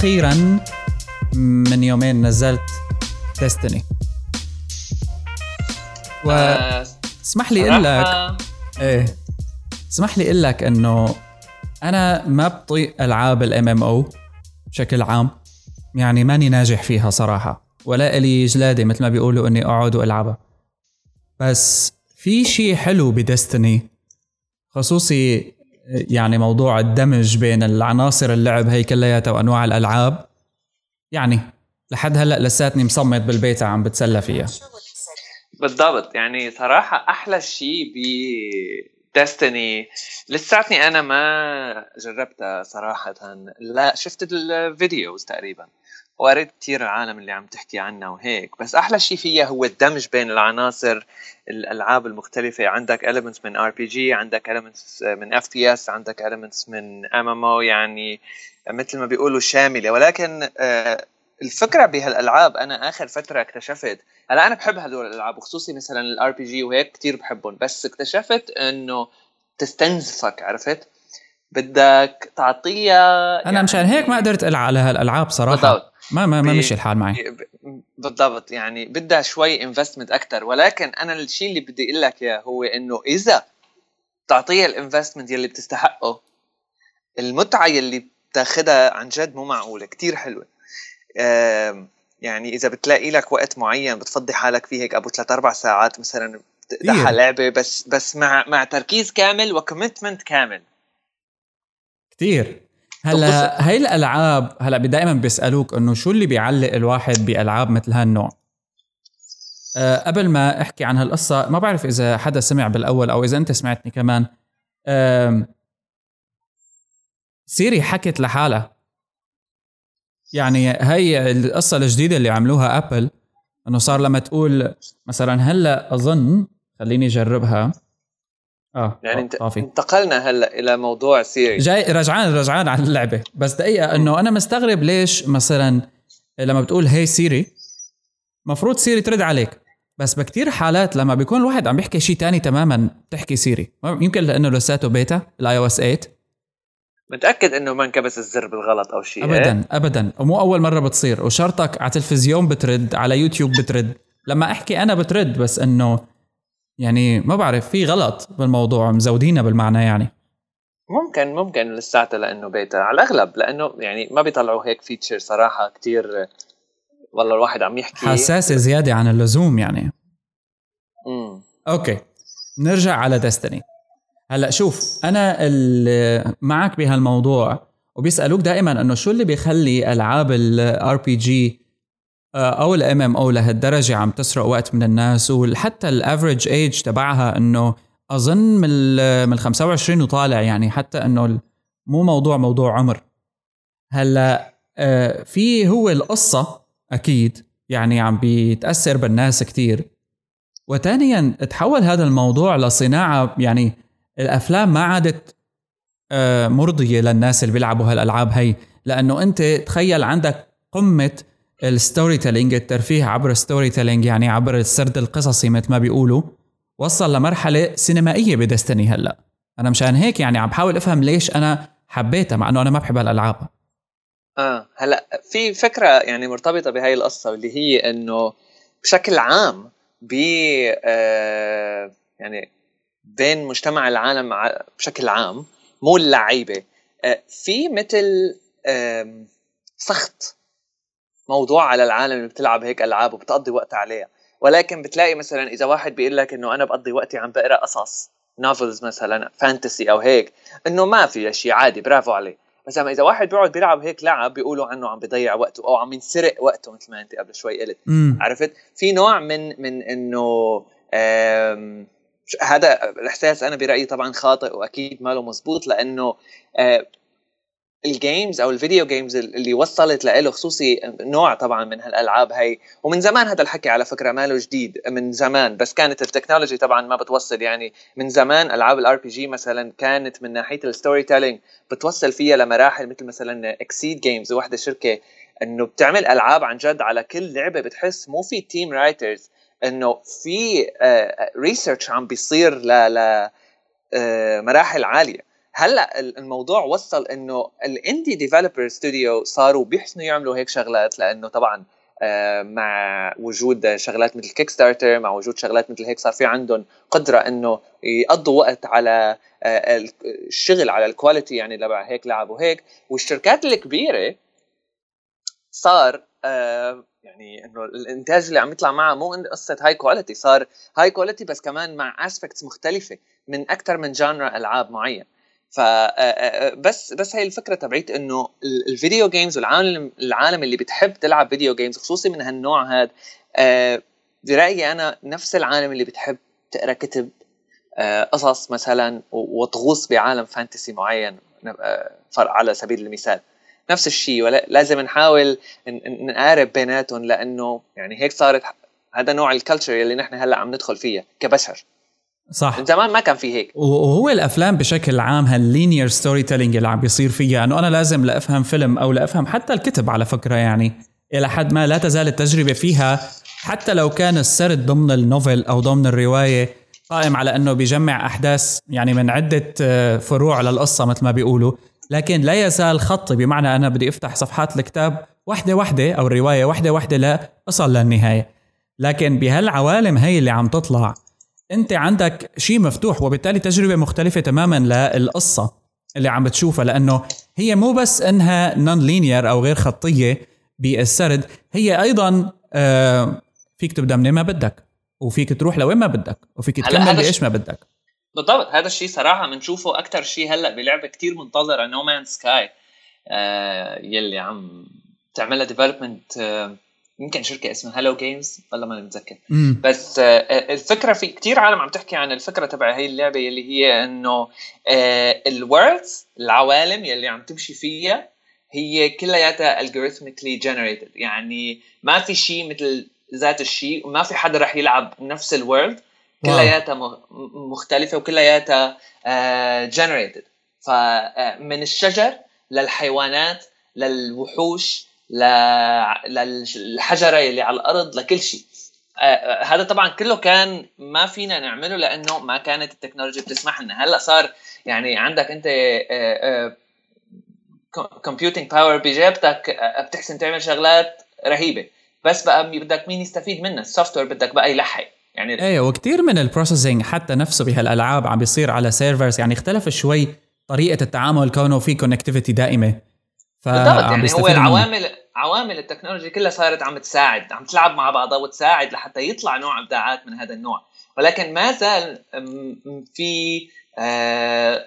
وأخيرا من يومين نزلت ديستني و اسمح لي أقول لك إيه. اسمح لي أقول لك إنه أنا ما بطيق ألعاب الام ام أو بشكل عام. يعني ماني ناجح فيها صراحة. ولا إلي جلادة مثل ما بيقولوا إني أقعد وألعبها. بس في شيء حلو بدستني خصوصي يعني موضوع الدمج بين العناصر اللعب هي كلياتها وأنواع الألعاب. يعني لحد هلأ لساتني مصمت بالبيت عم بتسلى فيها. بالضبط يعني صراحة أحلى شيء ب Destiny لساتني أنا ما جربتها صراحة. لا شفت ال videos تقريبا. وقريت كثير العالم اللي عم تحكي عنها وهيك. بس أحلى شيء فيها هو الدمج بين العناصر الألعاب المختلفة. عندك elements من RPG عندك elements من FPS عندك elements من MMO يعني مثل ما بيقولوا شاملة. ولكن آه، الفكرة بهالألعاب أنا آخر فترة اكتشفت هلأ أنا بحب هدول الألعاب وخصوصي مثلا ال RPG وهيك كثير بحبهم. بس اكتشفت إنه تستنزفك عرفت؟ بدك تعطيها أنا يعني مشان هيك ما قدرت ألعب على هالألعاب صراحة. بالضبط. ما ما ما مشي الحال معي. بالضبط يعني بدها شوي investment أكثر ولكن أنا الشيء اللي بدي أقول لك إياه هو إنه إذا تعطيها ال investment يلي بتستحقه المتعة يلي بتاخذها عن جد مو معقولة كتير حلوة. يعني إذا بتلاقي لك وقت معين بتفضي حالك فيه هيك ابو ثلاث أربع ساعات مثلا تقدحها لعبة بس بس مع مع تركيز كامل و commitment كامل. كثير هلا هاي الألعاب هلا دائما بيسألوك إنه شو اللي بيعلق الواحد بألعاب مثل هالنوع؟ أه قبل ما أحكي عن هالقصة ما بعرف إذا حدا سمع بالأول أو إذا أنت سمعتني كمان. أه Siri حكت لحالها. يعني هي القصة الجديدة اللي عملوها Apple إنه صار لما تقول مثلا هلأ أظن خليني أجربها. آه يعني انت طافي. انتقلنا هلا إلى موضوع Siri جاي رجعان رجعان على اللعبة. بس دقيقة إنه أنا مستغرب ليش مثلا لما بتقول Hey Siri مفروض Siri ترد عليك. بس بكتير حالات لما بيكون الواحد عم بيحكي شيء تاني تماما بتحكي Siri يمكن لأنه لساته بيتا ال iOS 8 متأكد إنه ما انكبس الزر بالغلط أو شيء ابدا إيه؟ ابدا ومو أول مرة بتصير. وشرطك على تلفزيون بترد على يوتيوب بترد. لما أحكي أنا بترد بس إنه يعني ما بعرف في غلط بالموضوع مزودينها بالمعنى يعني. ممكن ممكن لساتها لأنه بيتا على الأغلب لأنه يعني ما بيطلعوا هيك feature صراحة كتير والله الواحد عم يحكي. حساسة زيادة عن اللزوم يعني. امم أوكي نرجع على Destiny هلأ شوف أنا معك بهالموضوع وبيسألوك دائما إنه شو اللي بيخلي ألعاب ال RPG أو ال MMO لهالدرجة عم تسرق وقت من الناس وحتى ال average age تبعها إنه أظن من من 25 وطالع يعني حتى إنه مو موضوع موضوع عمر. هلأ آه، في هو القصة أكيد يعني عم بيتأثر بالناس كتير. وثانيا تحول هذا الموضوع لصناعة يعني الأفلام ما عادت آه، مرضية للناس اللي بيلعبوا هالألعاب هي. لأنه أنت تخيل عندك قمة ال storytelling الترفيه عبر ال storytelling يعني عبر السرد القصصي مثل ما بيقولوا وصل لمرحلة سينمائية ب Destiny هلأ. أنا مشان هيك يعني عم بحاول أفهم ليش أنا حبيتها مع إنه أنا ما بحب هالالعاب آه هلأ في فكرة يعني مرتبطة بهاي القصة اللي هي إنه بشكل عام ب آه يعني بين مجتمع العالم بشكل عام مو اللعيبة آه في مثل آه سخط. موضوع على العالم اللي بتلعب هيك ألعاب وبتقضي وقت عليها. ولكن بتلاقي مثلا إذا واحد بيقول لك إنه أنا بقضي وقتي عم بقرأ قصص نوفلز مثلا فانتسي أو هيك إنه ما في شيء عادي برافو عليه بس إذا واحد بيقعد بيلعب هيك لعب بيقولوا عنه عم بيضيع وقته أو عم ينسرق وقته مثل ما أنت قبل شوي قلت. عرفت؟ في نوع من من إنه هذا الإحساس أنا برأيي طبعا خاطئ وأكيد ما له مزبوط لأنه آه، ال games أو ال video games اللي وصلت له خصوصي نوع طبعا من هالألعاب هي ومن زمان هذا الحكي على فكرة ماله جديد من زمان. بس كانت ال technology طبعا ما بتوصل يعني من زمان ألعاب ال RPG مثلا كانت من ناحية ال storytelling بتوصل فيها لمراحل مثل مثلا Exceed Games وحدة شركة إنه بتعمل ألعاب عن جد على كل لعبة بتحس مو في team writers إنه في research آه، عم بيصير ل ل آه، مراحل عالية. هلأ الموضوع وصل إنه ال indie developer studio صاروا بيحسنوا يعملوا هيك شغلات لأنه طبعا آه، مع وجود شغلات مثل Kickstarter مع وجود شغلات مثل هيك صار في عندهم قدرة إنه يقضوا وقت على آه، الشغل على ال quality يعني تبع هيك لعب وهيك. والشركات الكبيرة صار آه، يعني إنه الإنتاج اللي عم يطلع معه مو قصة high quality صار high quality بس كمان مع aspects مختلفة من أكثر من genre ألعاب معين. ف بس بس هي الفكرة تبعيت إنه ال video games والعالم العالم اللي بتحب تلعب video games خصوصي من هالنوع هذا برايي أنا نفس العالم اللي بتحب تقرأ كتب قصص مثلا وتغوص بعالم fantasy معين على سبيل المثال. نفس الشيء لازم نحاول نقارب بيناتهم لأنه يعني هيك صارت هذا نوع ال culture اللي نحن هلأ عم ندخل فيها كبشر. صح. من زمان ما كان في هيك. وهو الأفلام بشكل عام هال linear storytelling اللي عم بيصير فيها إنه أنا لازم لأفهم فيلم أو لأفهم حتى الكتب على فكرة يعني إلى حد ما لا تزال التجربة فيها حتى لو كان السرد ضمن ال novel أو ضمن الرواية قائم على إنه بيجمع أحداث يعني من عدة آه، فروع للقصة مثل ما بيقولوا. لكن لا يزال خطي بمعنى أنا بدي أفتح صفحات الكتاب وحده وحده أو الرواية وحده وحده لا أصل للنهاية. لكن بهالعوالم هي اللي عم تطلع انت عندك شيء مفتوح وبالتالي تجربة مختلفة تماما للقصة اللي عم بتشوفها لأنه هي مو بس إنها نون لينير أو غير خطية بالسرد هي أيضا آه فيك تبدأ من ما بدك وفيك تروح لوين ما بدك وفيك تكمل بإيش ما بدك. بالضبط هذا الشيء صراحة بنشوفه أكثر شيء هلأ بلعبة كتير منتظرة No Man's Sky يلي عم تعملها development يمكن شركة اسمها Hello Games والله ما متذكر. بس آه، آه، الفكرة في كثير عالم عم تحكي عن الفكرة تبع هي اللعبة اللي هي إنه آه، ال worlds العوالم يلي عم تمشي فيها هي كلياتها algorithmically generated. يعني ما في شيء مثل ذات الشيء وما في حدا رح يلعب نفس ال world كلياتها مختلفة وكلياتها generated. فمن الشجر للحيوانات للوحوش للحجره اللي على الأرض لكل شيء. آه، آه، هذا طبعا كله كان ما فينا نعمله لأنه ما كانت التكنولوجيا بتسمح لنا. هلأ صار يعني عندك أنت computing power بجيبتك بتحسن تعمل شغلات رهيبة. بس بقى بدك مين يستفيد منها؟ ال software بدك بقى يلحق. يعني إيه وكثير من ال processing حتى نفسه بهالألعاب عم بيصير على servers يعني اختلف شوي طريقة التعامل كونه في connectivity دائمة. بالضبط يعني هو العوامل عوامل التكنولوجيا كلها صارت عم تساعد عم تلعب مع بعضها وتساعد لحتى يطلع نوع أبداعات من هذا النوع. ولكن ما زال في آه،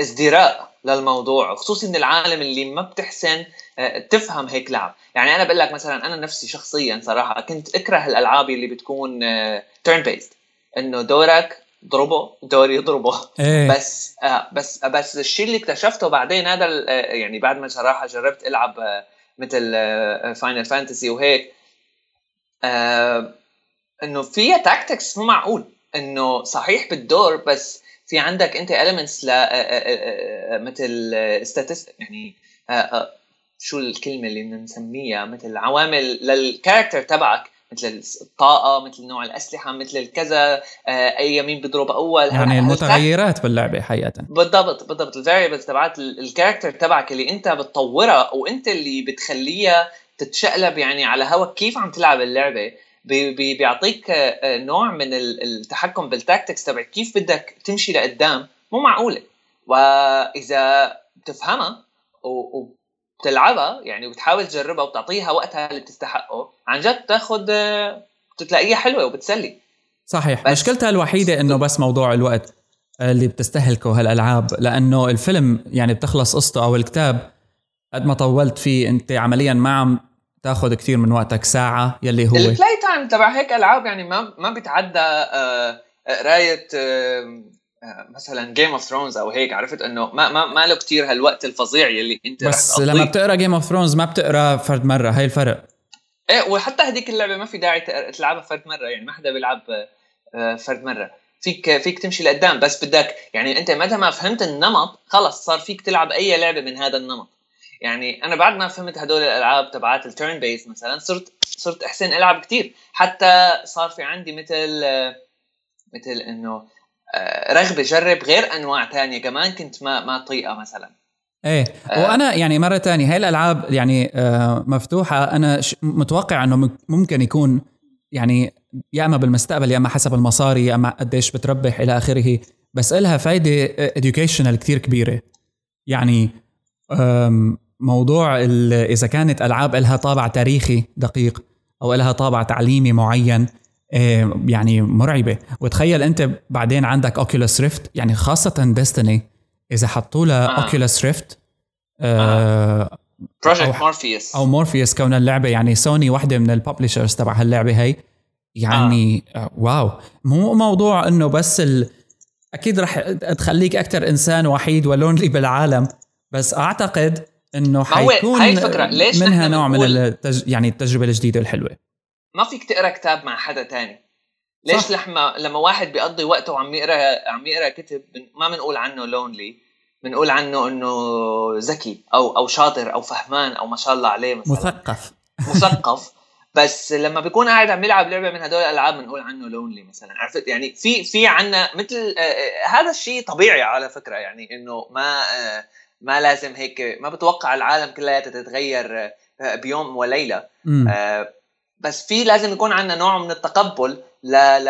ازدراء للموضوع خصوصي من العالم اللي ما بتحسن آه، تفهم هيك لعب. يعني أنا بقول لك مثلا أنا نفسي شخصيا صراحة كنت أكره الألعاب اللي بتكون turn آه، based إنه دورك ضربه دوري يضربه. إيه. بس آه بس بس الشيء اللي اكتشفته بعدين هذا يعني بعد ما صراحة جربت ألعب مثل Final Fantasy وهيك آه إنه فيها tactics مو معقول. إنه صحيح بالدور بس في عندك أنت elements ل آه، آه، آه، مثل يعني شو الكلمة اللي بدنا نسميها؟ مثل عوامل لل character تبعك. مثل الطاقة مثل نوع الأسلحة مثل الكذا أي مين بيضرب أول. يعني المتغيرات باللعبة حقيقة. بالضبط بالضبط. ال variables تبعت ال character تبعك اللي أنت بتطورها وانت اللي بتخليها تتشقلب يعني على هواك. كيف عم تلعب اللعبة؟ بي بيعطيك نوع من التحكم بال tactics تبع كيف بدك تمشي لقدام؟ مو معقولة. واذا بتفهمها بتلعبها يعني وبتحاول تجربها وبتعطيها وقتها اللي بتستحقه عن جد بتاخذ بتلاقيها حلوة وبتسلي. صحيح. مشكلتها الوحيدة إنه بس موضوع الوقت اللي بتستهلكه هالألعاب لأنه الفيلم يعني بتخلص قصته أو الكتاب قد ما طولت فيه أنت عمليا ما عم تاخذ كثير من وقتك ساعة يلي هو. البلاي تايم تبع هيك ألعاب يعني ما ما بيتعدى آه، قراية آه، مثلا Game of Thrones أو هيك عرفت؟ إنه ما ما ما له كثير هالوقت الفظيع يلي أنت بس لما بتقرأ Game of Thrones ما بتقرأ فرد مرة هاي الفرق. إيه وحتى هذيك اللعبة ما في داعي تلعبها فرد مرة يعني ما حدا بيلعب آه، فرد مرة. فيك فيك تمشي لقدام بس بدك يعني أنت متى ما فهمت النمط خلص صار فيك تلعب أي لعبة من هذا النمط. يعني أنا بعد ما فهمت هدول الألعاب تبعات ال turn based مثلا صرت صرت أحسن ألعب كثير حتى صار في عندي مثل آه، مثل إنه رغبة جرب غير أنواع تانية كمان كنت ما ما طيقة مثلا. إيه. آه. وأنا يعني مرة تانية هاي الألعاب يعني آه مفتوحة. أنا متوقع إنه ممكن يكون يعني يا أما بالمستقبل يا أما حسب المصاري يا أما قديش بتربح إلى آخره. بس إلها فايدة educational كثير كبيرة. يعني موضوع إذا كانت ألعاب إلها طابع تاريخي دقيق أو إلها طابع تعليمي معين يعني مرعبة. وتخيل أنت بعدين عندك Oculus Rift يعني خاصة Destiny إذا حطوا لها آه. Oculus Rift Project Morpheus أو مورفيوس كون اللعبة. يعني سوني وحده من ال publishers تبع هاللعبة هي يعني آه. wow. مو موضوع إنه بس ال... أكيد رح تخليك أكثر إنسان وحيد و lonely بالعالم بس أعتقد إنه حيكون هاي الفكرة. ليش منها نوع من التج... يعني التجربة الجديدة الحلوة. ما فيك تقرا كتاب مع حدا تاني. ليش لما لما واحد بيقضي وقته عم يقرا عم يقرأ كتب ما بنقول عنه لونلي بنقول عنه إنه ذكي أو أو شاطر أو فهمان أو ما شاء الله عليه مثلا. مثقف. مثقف. بس لما بيكون قاعد عم يلعب لعبة من هدول الألعاب بنقول عنه لونلي مثلا. عرفت؟ يعني في في عنا مثل آه، آه، هذا الشيء طبيعي على فكرة. يعني إنه ما آه، ما لازم هيك ما بتوقع العالم كلياتها تتغير بيوم وليلة. بس في لازم يكون عندنا نوع من التقبل ل ل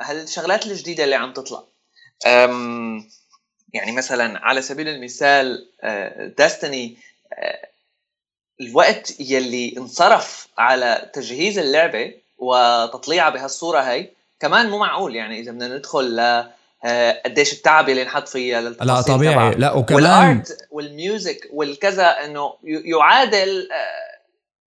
هالشغلات الجديدة اللي عم تطلع. يعني مثلا على سبيل المثال داستني الوقت يلي انصرف على تجهيز اللعبة وتطليعها بهالصورة هي كمان مو معقول. يعني إذا بدنا ندخل ل آه، قديش التعب اللي انحط فيها لا طبيعي. تبع. لا وكمان وال art وال music والكذا إنه يعادل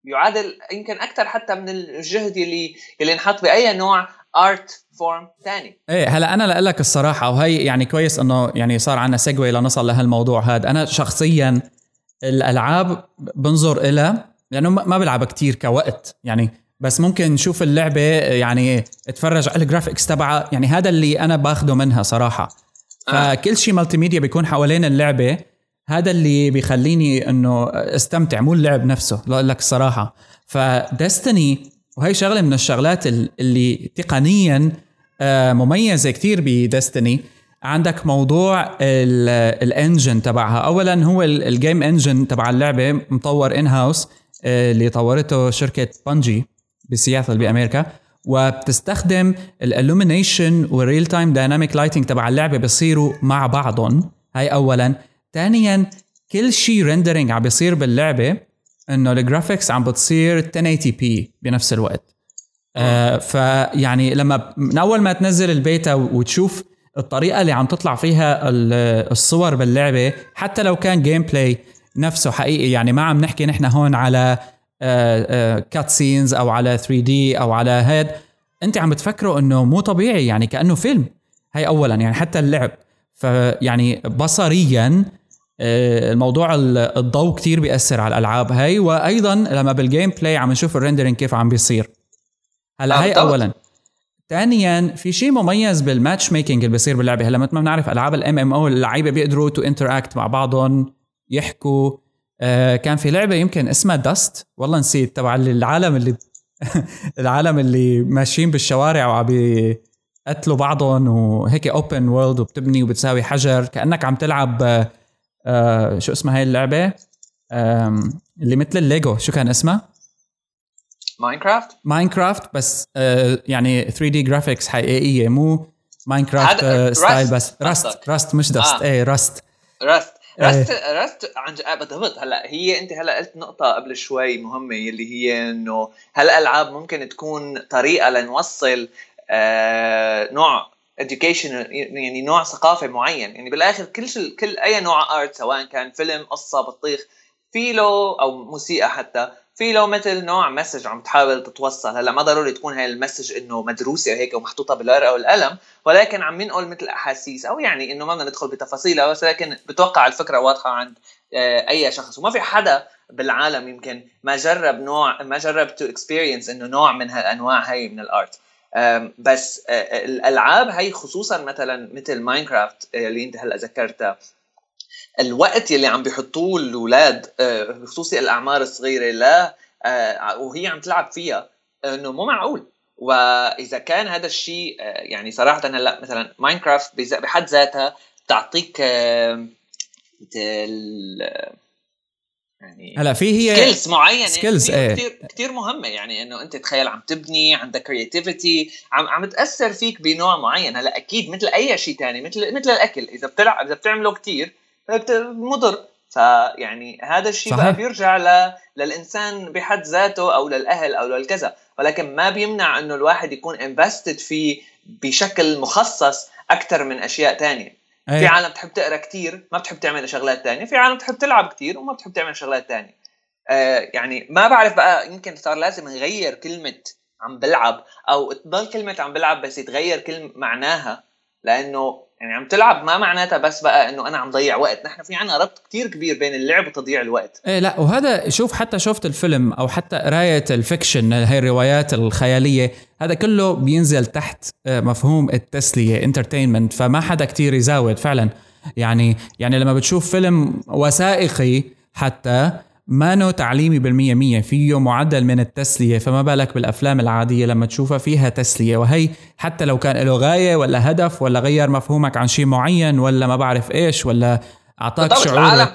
يعادل يمكن أكثر حتى من الجهد اللي اللي انحط بأي نوع art form ثاني إيه هلا أنا لاقول لك الصراحة وهي يعني كويس إنه يعني صار عندنا segue لنصل لهالموضوع هذا أنا شخصيا الألعاب بنظر إلها لأنه ما بلعبها كتير كوقت يعني بس ممكن نشوف اللعبة يعني اتفرج على ال graphics تبعها يعني هذا اللي أنا باخده منها صراحة. آه. فكل شيء multimedia بيكون حوالين اللعبة هذا اللي بيخليني إنه أستمتع مو اللعب نفسه لاقول لك الصراحه ف Destiny وهي شغلة من الشغلات اللي تقنيا آه، مميزة كثير ب Destiny. عندك موضوع ال engine تبعها. اولا هو ال game engine تبع اللعبة مطور in house آه، اللي طورته شركة Bungie بسياتل بأمريكا. وبتستخدم ال illumination وال real time dynamic lighting تبع اللعبة بيصيروا مع بعضهم. هاي اولا. ثانيا كل شيء rendering عم بيصير باللعبة إنه ال graphics عم بتصير 1080 p بنفس الوقت. آه فيعني لما من أول ما تنزل البيتا وتشوف الطريقة اللي عم تطلع فيها الصور باللعبة حتى لو كان gameplay نفسه حقيقي يعني ما عم نحكي نحن هون على cut آه، scenes آه، أو على 3 D أو على هيد أنت عم بتفكروا إنه مو طبيعي يعني كأنه فيلم. هي اولا يعني حتى اللعب. فيعني بصريا الموضوع الضوء كتير بيأثر على الألعاب. هاي وأيضا لما بال gameplay عم نشوف ال rendering كيف عم بيصير. هلأ هاي اولا. ثانيا في شيء مميز بال matchmaking اللي بيصير باللعبة. هلأ مثل ما بنعرف ألعاب ال MM أو اللعيبة بيقدروا to interact مع بعضهم يحكوا. آه كان في لعبة يمكن اسمها Dust والله نسيت تبع العالم اللي العالم اللي ماشيين بالشوارع وعم بيقتلوا بعضهم وهيك open world وبتبني وبتساوي حجر. كأنك عم تلعب آه, آه، شو اسمها هاي اللعبة؟ اللي مثل الليجو. شو كان اسمها؟ ماينكرافت ماينكرافت بس آه يعني 3D graphics حقيقية مو ماينكرافت آه style بس Rust Rust مش Dust. آه. إيه Rust Rust Rust Rust عن آه، بالضبط هلا هي أنت هلا قلت نقطة قبل شوي مهمة اللي هي إنه هالألعاب ممكن تكون طريقة لنوصل آه نوع education يعني نوع ثقافة معين. يعني بالآخر كل شيء كل أي نوع art سواء كان فيلم قصة بطيخ في له أو موسيقى حتى في له مثل نوع message عم تحاول تتوصل. هلأ ما ضروري تكون هاي المسج إنه مدروسة هيك ومحطوطة بالورقة والقلم ولكن عم ينقل مثل أحاسيس. أو يعني إنه ما بدنا ندخل بتفاصيلها بس لكن بتوقع الفكرة واضحة عند آه، أي شخص. وما في حدا بالعالم يمكن ما جرب نوع ما جرب to experience إنه نوع من هالأنواع هي من ال art بس الألعاب هي خصوصا مثلا مثل ماينكرافت اللي أنت هلأ ذكرتها. الوقت يلي عم بيحطوه الأولاد بخصوصي الأعمار الصغيرة لا وهي عم تلعب فيها إنه مو معقول. وإذا كان هذا الشيء يعني صراحة هلأ مثلا ماينكرافت بحد ذاتها تعطيك يعني هلا في هي skills معينة. skills إيه. كثير كثير مهمة يعني إنه أنت تخيل عم تبني عندك creativity عم عم تأثر فيك بنوع معين. هلا أكيد مثل أي شيء ثاني مثل مثل الأكل إذا بتلعب إذا بتعمله كثير مضر. فيعني هذا الشيء بقى بيرجع ل... للإنسان بحد ذاته أو للأهل أو للكذا. ولكن ما بيمنع إنه الواحد يكون invested فيه بشكل مخصص أكثر من أشياء ثانية أيه. في عالم بتحب تقرأ كثير ما بتحب تعمل شغلات ثانية في عالم بتحب تلعب كثير وما بتحب تعمل شغلات ثانية آه يعني ما بعرف بقى يمكن صار لازم نغير كلمة عم بلعب أو تضل كلمة عم بلعب بس يتغير كلمه معناها لأنه يعني عم تلعب ما معناتها بس بقى إنه أنا عم ضيع وقت. نحن في عنا ربط كتير كبير بين اللعب وتضييع الوقت. إيه لا وهذا شوف حتى شفت الفيلم أو حتى قراية الفيكشن هاي الروايات الخيالية هذا كله بينزل تحت آه، مفهوم التسلية entertainment فما حدا كتير يزاود فعلا. يعني يعني لما بتشوف فيلم وثائقي حتى مانو تعليمي بالمية مية فيه معدل من التسلية فما بالك بالأفلام العادية لما تشوفها فيها تسلية؟ وهي حتى لو كان له غاية ولا هدف ولا غير مفهومك عن شيء معين ولا ما بعرف إيش ولا أعطاك شعور. العالم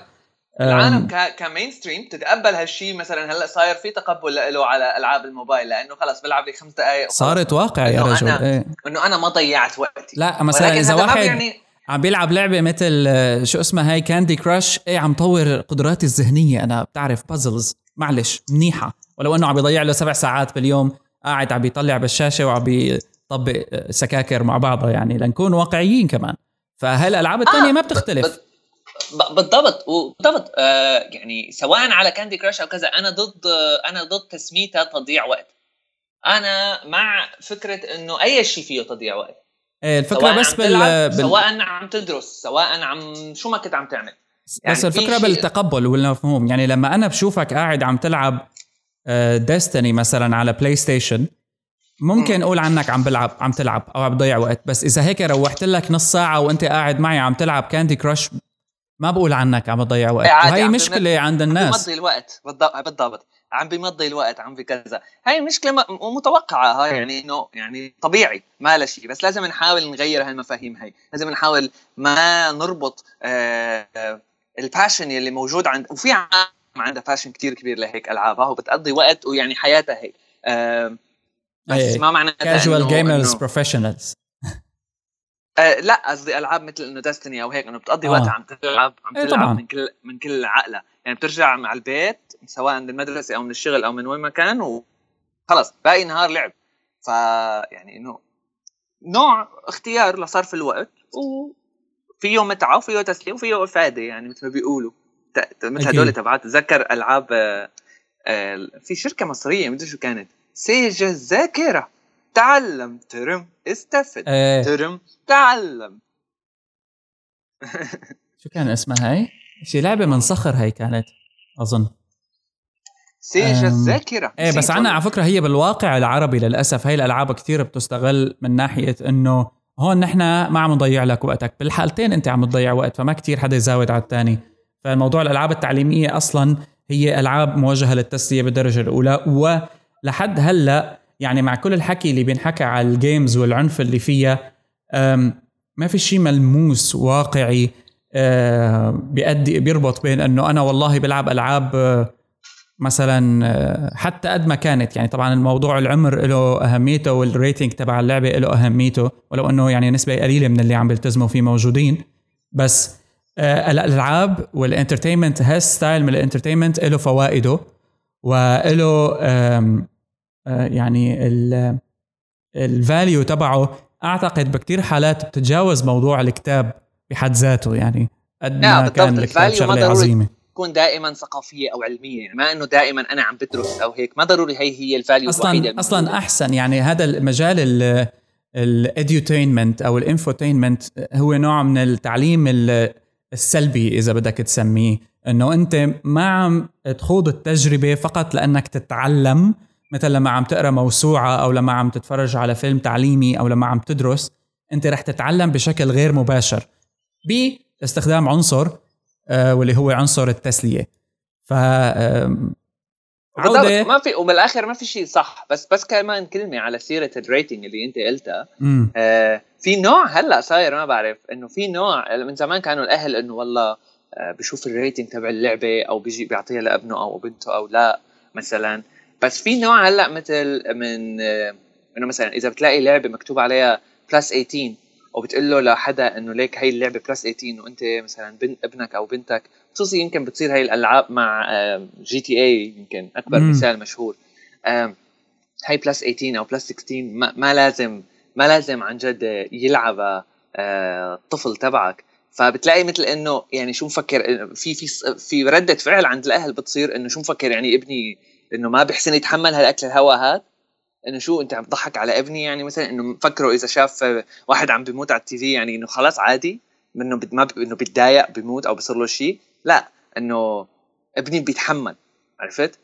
العالم كـ mainstream تتقبل هالشيء مثلا؟ هلأ صاير في تقبل له على ألعاب الموبايل لأنه خلص بلعب لي خمس دقائق صارت واقع يا رجل أنا إيه؟ إنه أنا ما ضيعت وقتي. لا مثلا إذا واحد يعني عم بيلعب لعبة مثل آه، شو اسمها هاي كاندي كراش إيه عم طور قدراتي الذهنية. أنا بتعرف بازلز معلش منيحة. ولو إنه عم بيضيع له سبع ساعات باليوم قاعد عم بيطلع بالشاشة وعم بيطبق آه، سكاكر مع بعضها يعني لنكون واقعيين كمان. فهي الالعاب الثانية آه ما بتختلف. بالضبط. وبالضبط آه يعني سواء على كاندي كراش أو كذا أنا ضد أنا ضد تسميتها تضييع وقت. أنا مع فكرة إنه أي شيء فيه تضييع وقت. إيه الفكرة بس بال... بال... سواء عم تدرس سواء عم شو ما كنت عم تعمل. يعني بس الفكرة بالتقبل والمفهوم. يعني لما أنا بشوفك قاعد عم تلعب Destiny آه، مثلا على PlayStation ممكن أقول عنك عم بلعب عم تلعب أو عم تضيع وقت. بس إذا هيك روحت لك نص ساعة وأنت قاعد معي عم تلعب Candy Crush ما بقول عنك عم تضيع وقت. وهي مشكلة عند الناس. بمضي الوقت. بالضبط عم بمضي الوقت عم بكذا هاي مشكلة متوقعة. هاي يعني إنه يعني طبيعي ما لا شيء. بس لازم نحاول نغير هالمفاهيم هاي. لازم نحاول ما نربط آه, ال passion اللي موجود عند وفي عالم عندها passion كتير كبير لهيك ألعاب. وبتقضي وقت ويعني حياتها هيك. آه بس أيه. ما معناتها casual gamers professionals لا قصدي ألعاب مثل إنه ديستني أو هيك إنه بتقضي آه. وقت عم تلعب عم إيه، تلعب طبعا. من كل من كل عقله يعني بترجع مع البيت سواء من المدرسة أو من الشغل أو من وين ما كان وخلص باقي نهار لعب. ف يعني إنه نوع اختيار لصرف الوقت وفيه متعة وفيه تسلية وفيه إفادة يعني مثل ما بيقولوا. مثل هدول تبعات تذكر ألعاب آه، في شركة مصرية مدري شو كانت سيج الذاكرة. تعلم. term استفد. إيه. term تعلم. شو كان اسمها هاي؟ شي لعبة من صخر هاي كانت أظن. سيج الذاكرة. إيه بس عنا على فكرة هي بالواقع العربي للأسف. هاي الألعاب كثير بتستغل من ناحية إنه هون نحن ما عم نضيع لك وقتك. بالحالتين أنت عم تضيع وقت فما كثير حدا يزاود على الثاني فالموضوع الألعاب التعليمية أصلا هي ألعاب موجهة للتسلية بالدرجة الأولى ولحد هلأ يعني مع كل الحكي اللي بينحكى على ال games والعنف اللي فيها ما في شيء ملموس واقعي بيأدي بيربط بين إنه أنا والله بلعب ألعاب مثلا آه، حتى قد ما كانت. يعني طبعا الموضوع العمر له أهميته وال rating تبع اللعبة له أهميته ولو إنه يعني نسبة قليلة من اللي عم بيلتزموا فيه موجودين. بس آه، الألعاب وال entertainment هال style من ال entertainment له فوائده وله آه، يعني ال value تبعه. أعتقد بكثير حالات بتتجاوز موضوع الكتاب بحد ذاته يعني قد ما نعم، كان الكتاب شغلة عظيمة. تكون دائما ثقافية أو علمية يعني ما إنه دائما أنا عم بدرس أو هيك ما ضروري هي هي ال value أصلا الوحيدة أصلا أحسن يعني هذا المجال ال edutainment أو ال infotainment هو نوع من التعليم السلبي إذا بدك تسميه. إنه أنت ما عم تخوض التجربة فقط لأنك تتعلم مثل لما عم تقرأ موسوعة أو لما عم تتفرج على فيلم تعليمي أو لما عم تدرس أنت رح تتعلم بشكل غير مباشر. باستخدام عنصر آه، واللي هو عنصر التسلية. ف عودة. ما في وبالاخر ما في شيء صح. بس بس كمان كلمة على سيرة ال rating اللي أنت قلتها آه في نوع هلأ صاير ما بعرف إنه في نوع من زمان كانوا الأهل إنه والله آه بشوف ال rating تبع اللعبة أو بيجي بيعطيها لابنه أو بنته أو لا مثلا. بس في نوع هلأ مثل من آه إنه مثلا إذا بتلاقي لعبة مكتوب عليها plus 18 وبتقول له لحدا إنه ليك هي اللعبة plus 18 وأنت مثلا بن ابنك أو بنتك خصوصي يمكن بتصير هاي الألعاب مع GTA يمكن أكبر مم. مثال مشهور هاي plus 18 أو plus 16 ما, ما لازم ما لازم عن جد يلعب الطفل تبعك فبتلاقي مثل إنه يعني شو مفكر في في في ردة فعل عند الأهل بتصير إنه شو مفكر يعني ابني إنه ما بيحسن يتحمل هالأكل الهواء هذا. إنه شو أنت عم تضحك على ابني يعني مثلا إنه مفكره إذا شاف واحد عم بيموت على التي في يعني إنه خلاص عادي إنه ما إنه بيتضايق بيموت أو بيصير له شيء. لا إنه ابني بيتحمل عرفت؟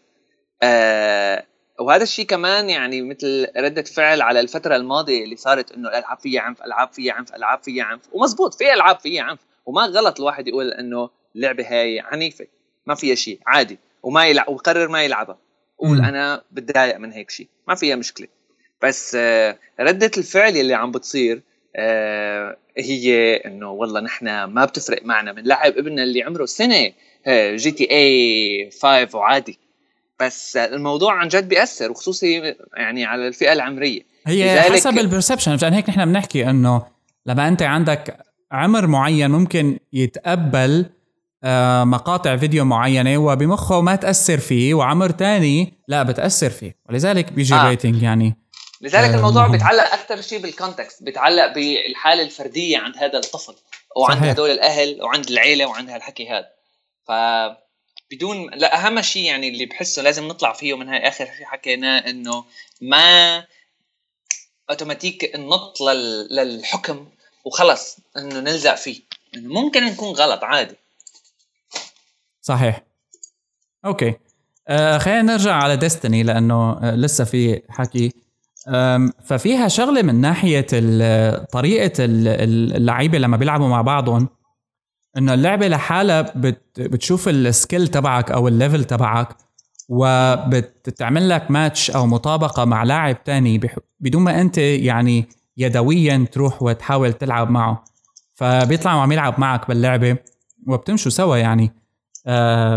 آه وهذا الشيء كمان يعني مثل ردة فعل على الفترة الماضية اللي صارت إنه الألعاب فيها عنف، ألعاب فيها عنف، ألعاب فيها عنف، ومزبوط في ألعاب فيها عنف، وما غلط الواحد يقول إنه اللعبة هاي عنيفة، ما فيها شيء، عادي، وما يلعب وقرر ما يلعبها. قول أنا بتضايق من هيك شيء، ما فيها مشكلة. بس آه ردة الفعل اللي عم بتصير آه هي إنه والله نحن ما بتفرق معنا بنلعب ابننا اللي عمره سنة GTA 5 وعادي. بس الموضوع عن جد بيأثر وخصوصي يعني على الفئة العمرية. هي حسب ال perception عشان هيك نحن بنحكي إنه لما أنت عندك عمر معين ممكن يتقبل آه، مقاطع فيديو معينة وبمخه ما تأثر فيه وعمر تاني لا بتأثر فيه. ولذلك بيجي آه. rating يعني لذلك آه الموضوع بيتعلق أكثر شيء بال context بيتعلق بالحالة الفردية عند هذا الطفل وعند صحيح. هدول الأهل وعند العيلة وعند هالحكي هذا. ف بدون لا أهم شيء يعني اللي بحسه لازم نطلع فيه من هاي آخر شيء حكيناه إنه ما اوتوماتيك ننط لل... للحكم وخلص إنه نلزق فيه. إنه ممكن نكون غلط عادي. صحيح. okay. آه خلينا نرجع على Destiny لأنه آه لسه في حكي. ففيها شغلة من ناحية طريقة اللعيبة لما بيلعبوا مع بعضهم إنه اللعبة لحالها بتشوف ال skill تبعك أو ال level تبعك وبتعمل لك ماتش أو مطابقة مع لاعب تاني بدون ما أنت يعني يدويا تروح وتحاول تلعب معه. فبيطلع عم يلعب معك باللعبة وبتمشوا سوا يعني. آه،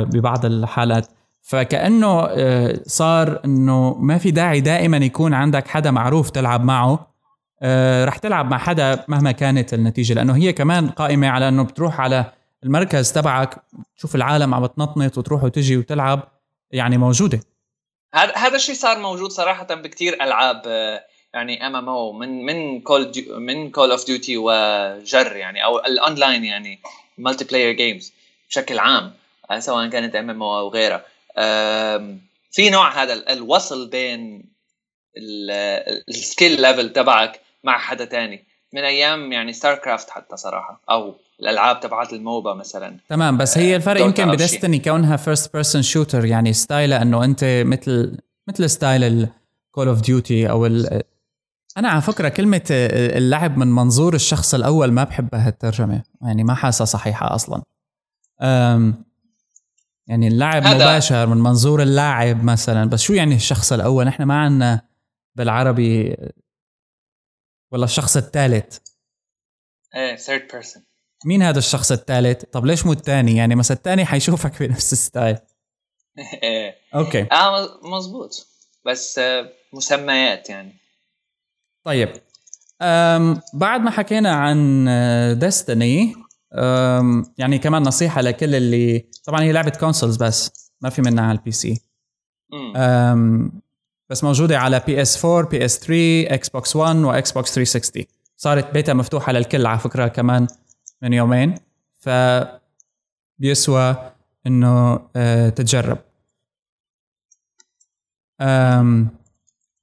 ببعض الحالات. فكأنه آه، صار إنه ما في داعي دائما يكون عندك حدا معروف تلعب معه. آه، رح تلعب مع حدا مهما كانت النتيجة لأنه هي كمان قائمة على إنه بتروح على المركز تبعك تشوف العالم عم بتنطنط وتروح وتجي وتلعب يعني موجودة. هذا هذا الشيء صار موجود صراحة بكثير ألعاب آه، يعني MMO من من Call من Call of Duty وجر يعني أو الاونلاين يعني multiplayer games بشكل عام. سواء كانت MMO أو غيرها. في نوع هذا الوصل بين ال skill level تبعك مع حدا تاني. من أيام يعني StarCraft حتى صراحة أو الألعاب تبعت ال MOBA مثلا. تمام بس هي الفرق يمكن ب Destiny كونها first person shooter يعني style ها إنه أنت مثل مثل style ال Call of Duty أو ال أنا على فكرة كلمة اللعب من منظور الشخص الأول ما بحبها الترجمة يعني ما حاسة صحيحة أصلا. يعني اللعب مباشر من منظور اللاعب مثلا. بس شو يعني الشخص الأول؟ نحن ما عندنا بالعربي ولا الشخص الثالث. إيه third person مين هذا الشخص الثالث؟ طب ليش مو الثاني؟ يعني مثلا الثاني حيشوفك بنفس ال style. إيه. okay. آه مزبوط بس آه، مسميات يعني. طيب. بعد ما حكينا عن Destiny يعني كمان نصيحة لكل اللي طبعا هي لعبة consoles بس ما في منها على ال PC بس موجودة على PS 4 PS 3 Xbox 1 و Xbox 360 صارت بيتا مفتوحة للكل على فكرة كمان من يومين ف بيسوى إنه آه، تتجرب.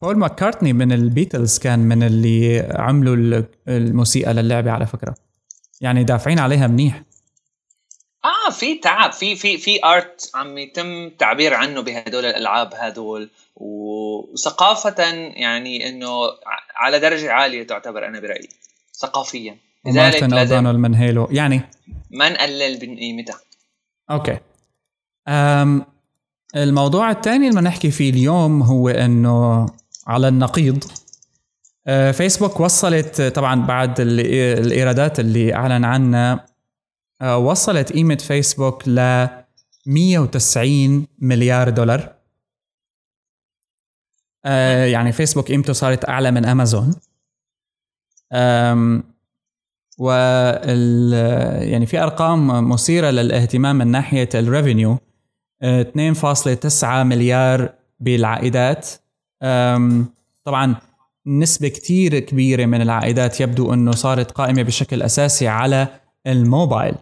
بول ماكارتني من البيتلز كان من اللي عملوا الموسيقى للعبة على فكرة. يعني دافعين عليها منيح. آه في تعب في في في art عم يتم تعبير عنه بهدول الألعاب هذول. وثقافة يعني إنه على درجة عالية تعتبر أنا برأيي ثقافيا. لذلك لازم من هيلو يعني؟ ما نقلل من قيمتها أوكي. أم الموضوع الثاني اللي نحكي فيه اليوم هو إنه على النقيض. فيسبوك وصلت طبعا بعد الإيرادات اللي أعلن عنها آه، وصلت قيمة فيسبوك ل 190 مليار دولار. آه، يعني فيسبوك قيمته صارت أعلى من امازون و يعني في أرقام مثيرة للاهتمام من ناحية الريفينيو 2.9 مليار بالعائدات. طبعا نسبة كتير كبيرة من العائدات يبدو أنه صارت قائمة بشكل أساسي على الموبايل.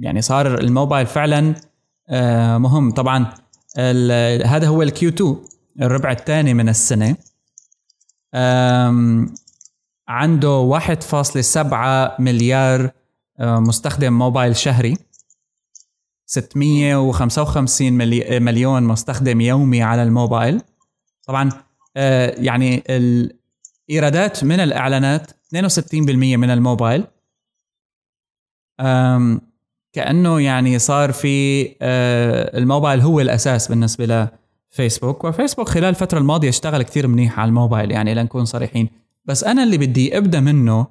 يعني صار الموبايل فعلا مهم. طبعا هذا هو الكيو 2 الربع الثاني من السنة. عنده 1.7 مليار مستخدم موبايل شهري. 655 مليون مستخدم يومي على الموبايل. طبعا آه، يعني الإيرادات من الإعلانات 62% من الموبايل. كأنه يعني صار في آه، الموبايل هو الأساس بالنسبة لفيسبوك. وفيسبوك خلال الفترة الماضية اشتغل كثير منيح على الموبايل يعني لنكون صريحين. بس أنا اللي بدي أبدأ منه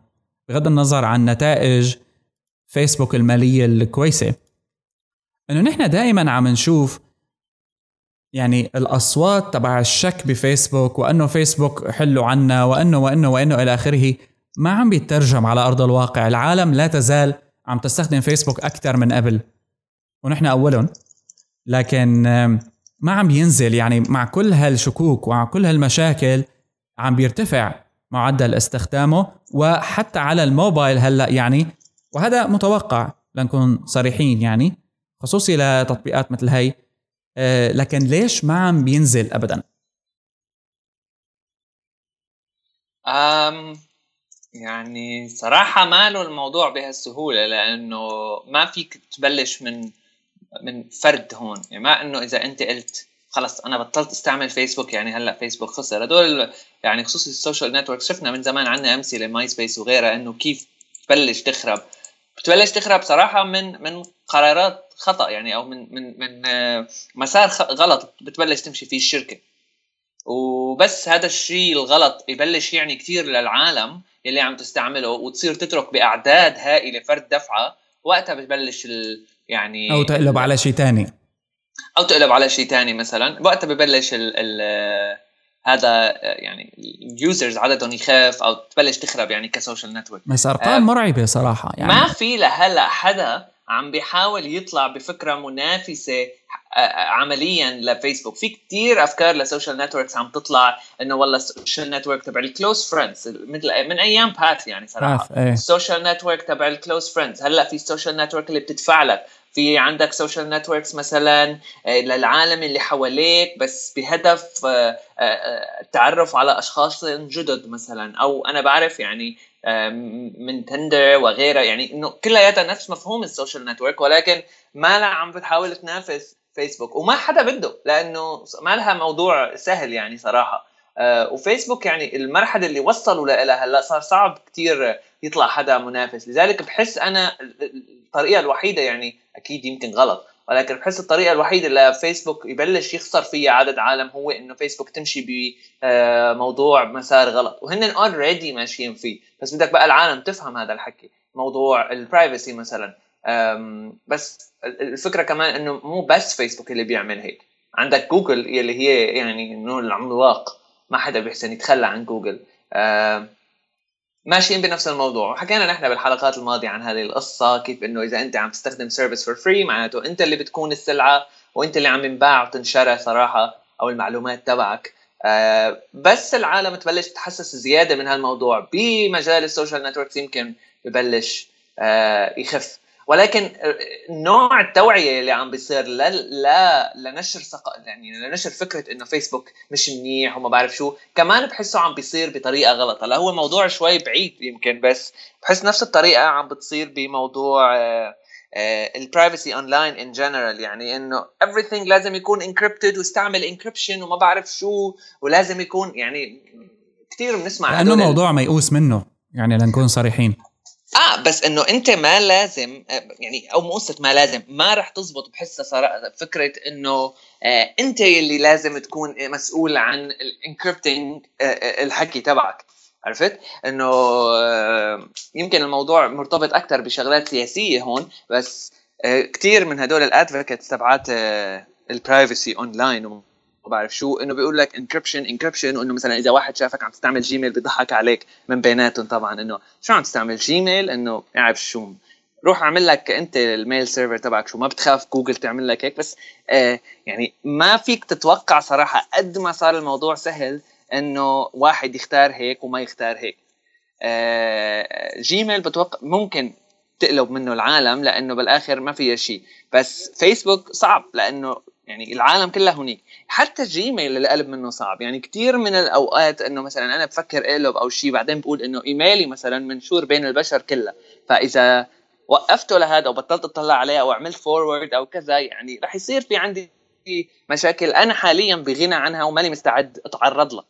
بغض النظر عن نتائج فيسبوك المالية الكويسة إنه نحن دائما عم نشوف يعني الأصوات تبع الشك بفيسبوك وأنه فيسبوك حلوا عنا وأنه وأنه وأنه إلى آخره ما عم بيترجم على أرض الواقع، العالم لا تزال عم تستخدم فيسبوك أكثر من قبل. ونحن أولهم. لكن ما عم بينزل يعني مع كل هالشكوك ومع كل هالمشاكل عم بيرتفع معدل استخدامه وحتى على الموبايل هلأ يعني. وهذا متوقع لنكون صريحين يعني. خصوصي لتطبيقات مثل هي لكن ليش ما عم بينزل ابدا؟ أم يعني صراحة ما له الموضوع بهالسهولة لأنه ما فيك تبلش من من فرد هون. يعني ما إنه إذا أنت قلت خلص أنا بطلت أستعمل فيسبوك يعني هلأ فيسبوك خسر. هدول يعني خصوصي ال social network شفنا من زمان عندنا أمثلة MySpace وغيرها إنه كيف تبلش تخرب. بتبلش تخرب صراحة من من قرارات خطأ يعني أو من من من آه، مسار غلط بتبلش تمشي فيه الشركة. وبس هذا الشيء الغلط يبلش يعني كثير للعالم اللي عم تستعمله وتصير تترك بأعداد هائلة فرد دفعة وقتها بتبلش ال يعني أو تقلب على شيء ثاني أو تقلب على شيء ثاني مثلا. وقتها ببلش ال ال هذا يعني ال users عددهم يخف أو تبلش تخرب يعني ك social network. بس ارقام آه مرعبة صراحة يعني. ما في لهلأ حدا عم بيحاول يطلع بفكرة منافسة عمليا لفيسبوك. في كتير أفكار ل social networks عم تطلع إنه والله ال social network تبع ال close friends مثل من أيام Path يعني صراحة. ال social network تبع ال close friends هلأ في ال social network اللي بتدفع لك. في عندك social networks مثلا للعالم اللي حواليك بس بهدف التعرف على أشخاص جدد مثلا أو أنا بعرف يعني من Tinder وغيرها يعني إنه كلياتها نفس مفهوم ال social network ولكن ما لها عم بتحاول تنافس فيسبوك وما حدا بده لأنه ما لها موضوع سهل يعني صراحة. آه وفيسبوك يعني المرحلة اللي وصلوا لها هلأ صار صعب كتير يطلع حدا منافس. لذلك بحس أنا الطريقة الوحيدة يعني أكيد يمكن غلط. ولكن بحس الطريقة الوحيدة اللي فيسبوك يبلش يخسر فيها عدد عالم هو إنه فيسبوك تمشي بموضوع آه، مسار غلط. وهن already ماشيين فيه. بس بدك بقى العالم تفهم هذا الحكي. موضوع ال privacy مثلا. بس الفكرة كمان إنه مو بس فيسبوك اللي بيعمل هيك. عندك جوجل اللي هي يعني إنه العملاق. ما حدا بيحسن يتخلى عن جوجل. ماشيين بنفس الموضوع. وحكينا نحن بالحلقات الماضية عن هذه القصة كيف إنه إذا أنت عم تستخدم service for free معناته أنت اللي بتكون السلعة وأنت اللي عم ينباع وتنشرى صراحة أو المعلومات تبعك. آه بس العالم تبلش تحسس زيادة من هالموضوع. بمجال ال social networks يمكن ببلش آه يخف. ولكن نوع التوعية اللي عم بيصير لا لا لنشر ثق... يعني لنشر فكرة إنه فيسبوك مش منيح وما بعرف شو. كمان بحسه عم بيصير بطريقة غلط. هلا هو موضوع شوي بعيد يمكن بس بحس نفس الطريقة عم بتصير بموضوع ال privacy online in general يعني إنه everything لازم يكون encrypted واستعمل encryption وما بعرف شو ولازم يكون يعني كثير بنسمع لأنه موضوع ميؤوس منه. يعني لنكون صريحين. آه بس إنه أنت ما لازم آه، يعني أو مو قصة ما لازم ما رح تزبط بحسها صراحة فكرة إنه آه أنت اللي لازم تكون مسؤول عن ال encrypting آه, الحكي تبعك عرفت؟ إنه يمكن الموضوع مرتبط أكثر بشغلات سياسية هون بس كثير من هدول ال advocates تبعات ال privacy online وما بعرف شو إنه بيقول لك encryption encryption وإنه مثلا إذا واحد شافك عم تستعمل جيميل بيضحك عليك من بيناتهم طبعا إنه شو عم تستعمل جيميل إنه ما اعرف شو. روح اعمل لك أنت ال mail server تبعك شو ما بتخاف جوجل تعمل لك هيك بس آه يعني ما فيك تتوقع صراحة قد ما صار الموضوع سهل إنه واحد يختار هيك وما يختار هيك. آه جيميل بتوقع ممكن تقلب منه العالم لإنه بالآخر ما فيها شيء بس فيسبوك صعب لإنه يعني العالم كلها هنيك حتى جيميل اللي قلب منه صعب. يعني كثير من الأوقات إنه مثلا أنا بفكر اقلب أو شيء بعدين بقول إنه إيميلي مثلا منشور بين البشر كلها. فإذا وقفته لهذا وبطلت اطلع عليه أو عملت forward أو كذا يعني رح يصير في عندي مشاكل. أنا حاليا بغنى عنها وماني مستعد أتعرض لها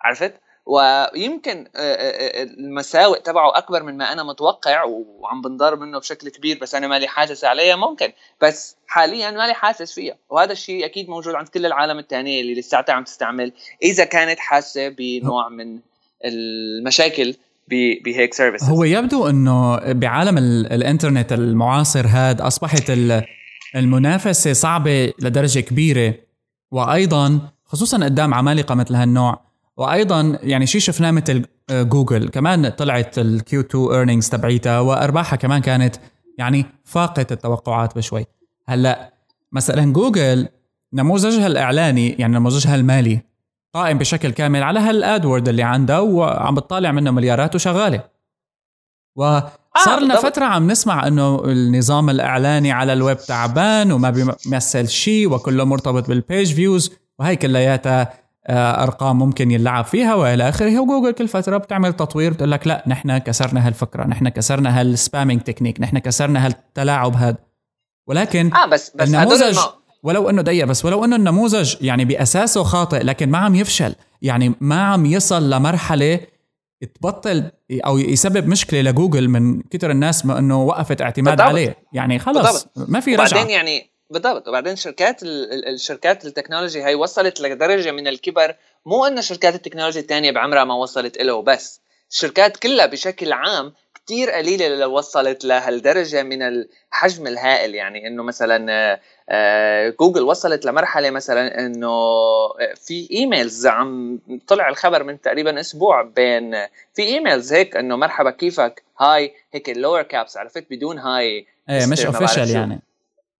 عرفت؟ ويمكن آه، آه، آه، المساوئ تبعه أكبر من ما أنا متوقع وعم بنضر منه بشكل كبير بس أنا مالي حاسس عليها ممكن. بس حاليا مالي حاسس فيها. وهذا الشيء أكيد موجود عند كل العالم الثانية اللي لساتها عم تستعمل. إذا كانت حاسة بنوع من المشاكل بهيك سيرفيس هو يبدو إنه بعالم الإنترنت المعاصر هذا أصبحت المنافسة صعبة لدرجة كبيرة. وأيضا خصوصا قدام عمالقة مثل هالنوع وأيضا يعني شيء شفناه مثل آه، جوجل كمان طلعت ال Q2 earnings تبعيتها وأرباحها كمان كانت يعني فاقت التوقعات بشوي. هلأ مثلا جوجل نموذجها الإعلاني يعني نموذجها المالي قائم بشكل كامل على هال AdWord اللي عندها وعم بتطالع منه مليارات وشغالة. وصار لنا آه فترة عم نسمع إنه النظام الإعلاني على الويب تعبان وما بيمثل شيء وكله مرتبط بال page views وهي كلياتها أرقام ممكن يلعب فيها وإلى آخره. وجوجل كل فترة بتعمل تطوير بتقول لك لا نحن كسرنا هالفكرة نحن كسرنا هال spamming technique نحن كسرنا هالتلاعب هذا. ولكن آه بس بس النموذج ولو إنه ضيق بس ولو إنه النموذج يعني بأساسه خاطئ لكن ما عم يفشل يعني ما عم يصل لمرحلة تبطل أو يسبب مشكلة لجوجل من كثر الناس ما إنه وقفت اعتماد بالضبط. عليه. يعني خلص ما في رجعة. بعدين يعني بالضبط. وبعدين شركات الشركات التكنولوجي هي وصلت لدرجة من الكبر. مو ان شركات التكنولوجيا الثانية بعمرها ما وصلت له بس الشركات كلها بشكل عام كثير قليلة لو وصلت لهالدرجة من الحجم الهائل. يعني إنه مثلا جوجل وصلت لمرحلة مثلا إنه في emails عم، طلع الخبر من تقريبا أسبوع بين في إيميلز هيك إنه مرحبا كيفك؟ هاي هيك ال lower caps عرفت؟ بدون هاي إيه مش official يعني.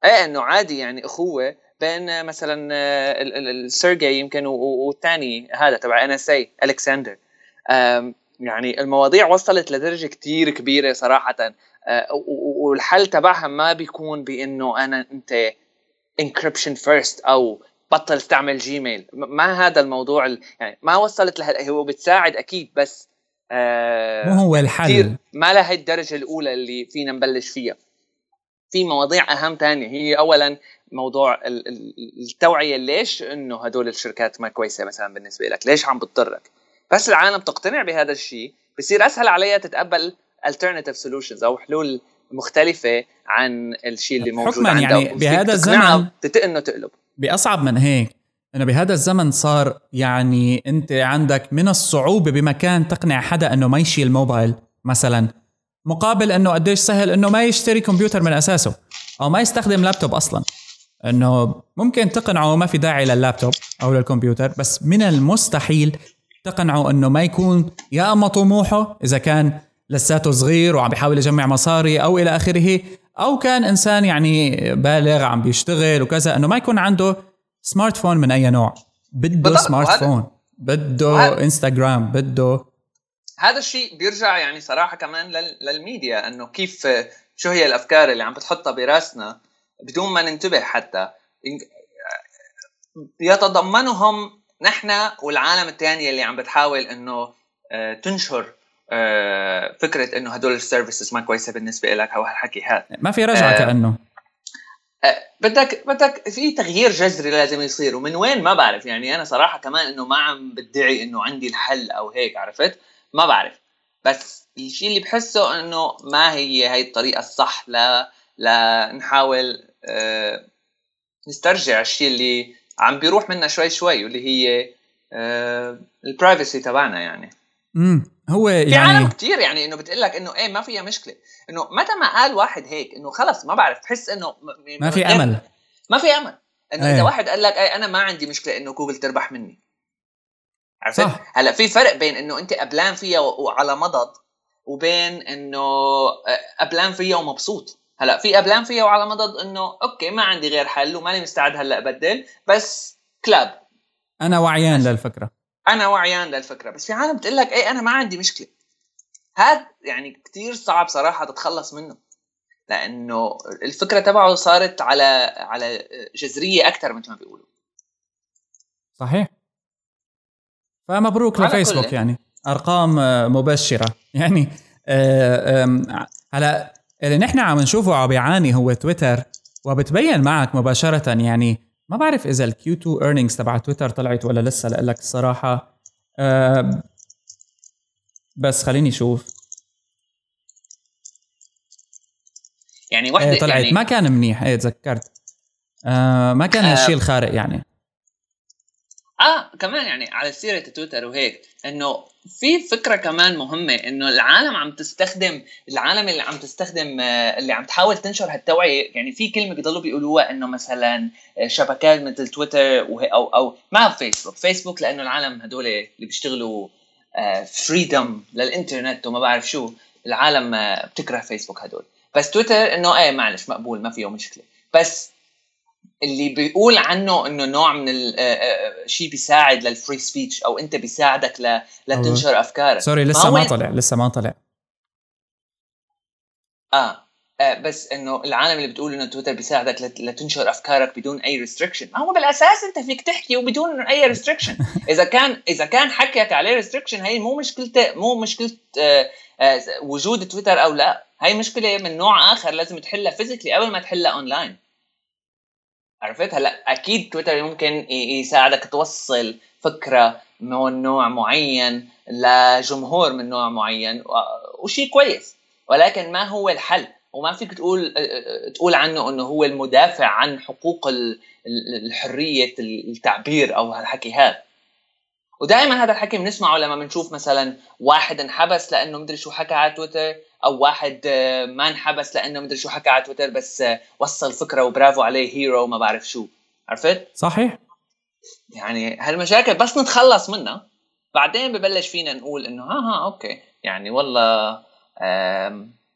إيه إنه عادي يعني أخوة بين مثلا آه، السيرجي يمكن والثاني هذا تبع NSA ألكسندر. يعني المواضيع وصلت لدرجة كتير كبيرة صراحة. آه، والحل تبعها ما بيكون بإنه أنا أنت encryption first أو بطل استعمل جيميل ما هذا الموضوع يعني ما وصلت له هو بتساعد أكيد بس آه مو هو الحل. ما لها الدرجة الأولى اللي فينا نبلش فيها. في مواضيع أهم تانية. هي اولا موضوع التوعية ليش إنه هدول الشركات ما كويسة مثلا بالنسبة لك؟ ليش عم بتضرك بس العالم تقتنع بهذا الشيء. بصير أسهل عليها تتقبل alternative solutions أو حلول مختلفة عن الشيء اللي موجود حكما يعني بهذا الزمن إنه تقلب. بأصعب من هيك إنه بهذا الزمن صار يعني أنت عندك من الصعوبة بمكان تقنع حدا إنه ما يشيل موبايل مثلا. مقابل إنه قديش سهل إنه ما يشتري كمبيوتر من أساسه أو ما يستخدم لابتوب أصلا. إنه ممكن تقنعه ما في داعي لللابتوب أو للكمبيوتر بس من المستحيل تقنعه إنه ما يكون يا أما طموحه إذا كان لساته صغير وعم بيحاول يجمع مصاري أو إلى آخره أو كان إنسان يعني بالغ عم بيشتغل وكذا إنه ما يكون عنده smart phone من أي نوع. بده smart phone بده انستغرام بده هذا الشيء بيرجع يعني صراحة كمان للميديا إنه كيف شو هي الأفكار اللي عم بتحطها براسنا بدون ما ننتبه حتى. يتضمنهم نحن والعالم الثانية اللي عم بتحاول إنه آه، تنشر آه، فكرة إنه هدول السيرفيسز ما كويسة بالنسبة لك أو هالحكي هذا. ما في رجعة آه كأنه. بدك بدك في تغيير جذري لازم يصير ومن وين ما بعرف. يعني أنا صراحة كمان إنه ما عم بدعي إنه عندي الحل أو هيك عرفت؟ ما بعرف. بس الشيء اللي بحسه إنه ما هي هي الطريقة الصح لا لنحاول آه نسترجع الشيء اللي عم بيروح منا شوي شوي واللي هي آه البرايفسي تبعنا يعني. امم هو يعني في عالم كثير يعني إنه بتقول لك إنه إيه ما فيها مشكلة. إنه متى ما قال واحد هيك إنه خلص ما بعرف بحس إنه ما في أمل. ما في أمل. إنه. إذا واحد قال لك إيه أنا ما عندي مشكلة إنه جوجل تربح مني. عرفت؟ صح. هلأ في فرق بين إنه أنت قبلان فيها وعلى مضض وبين إنه آه، قبلان فيها ومبسوط. هلأ في قبلان فيها وعلى مضض إنه أوكي ما عندي غير حل وماني مستعد هلأ أبدل بس كلاب. أنا وعيان للفكرة. أنا وعيان للفكرة. بس في عالم بتقول لك إيه أنا ما عندي مشكلة. هذا يعني كثير صعب صراحة تتخلص منه. لأنه الفكرة تبعه صارت على على جذرية أكثر مثل ما بيقولوا. صحيح. فمبروك لفيسبوك يعني. أرقام آه، مبشرة. يعني آه، هلا اللي نحن عم نشوفه عم بيعاني هو تويتر وبتبين معك مباشرة يعني ما بعرف إذا ال Q2 earnings تبع تويتر طلعت ولا لسه لك الصراحة. بس خليني أشوف يعني وحدة إيه طلعت. يعني ما كان منيح. إيه تذكرت. آه ما كان هالشيء آه الخارق يعني. آه كمان يعني على سيرة تويتر وهيك إنه في فكرة كمان مهمة إنه العالم عم تستخدم العالم اللي عم تستخدم آه، اللي عم تحاول تنشر هالتوعية يعني في كلمة بيضلوا بيقولوها إنه مثلا آه، شبكات مثل تويتر أو أو ما فيسبوك. فيسبوك لأنه العالم هدول اللي بيشتغلوا فريدم آه، للإنترنت وما بعرف شو العالم بتكره فيسبوك هدول. بس تويتر إنه إيه معلش مقبول ما فيه مشكلة. بس اللي بيقول عنه إنه نوع من آه، آه، شيء بيساعد لل free speech أو أنت بيساعدك لتنشر أفكارك. sorry لسه ما, طلع لسه ما طلع. آه. آه بس إنه العالم اللي بتقول إنه تويتر بيساعدك لتنشر أفكارك بدون أي restriction ما هو بالأساس أنت فيك تحكي وبدون أي restriction إذا كان إذا كان حكيك عليه restriction هي مو مشكلته مو مشكلة آه آه وجود تويتر أو لا. هي مشكلة من نوع آخر لازم تحلها physically قبل ما تحلها اونلاين عرفت هلا أكيد تويتر ممكن يساعدك توصل فكرة من نوع معين لجمهور من نوع معين وشيء كويس. ولكن ما هو الحل؟ وما فيك تقول تقول عنه إنه هو المدافع عن حقوق الحرية التعبير أو هالحكي هذا. ودائما هذا الحكي بنسمعه لما بنشوف مثلا واحد انحبس لأنه مدري شو حكى على تويتر أو واحد آه، ما انحبس لأنه مدري شو حكى على تويتر بس آه، وصل فكرة وبرافو عليه هيرو وما بعرف شو. عرفت؟ صحيح. يعني هالمشاكل بس نتخلص منها. بعدين ببلش فينا نقول إنه ها ها okay. يعني والله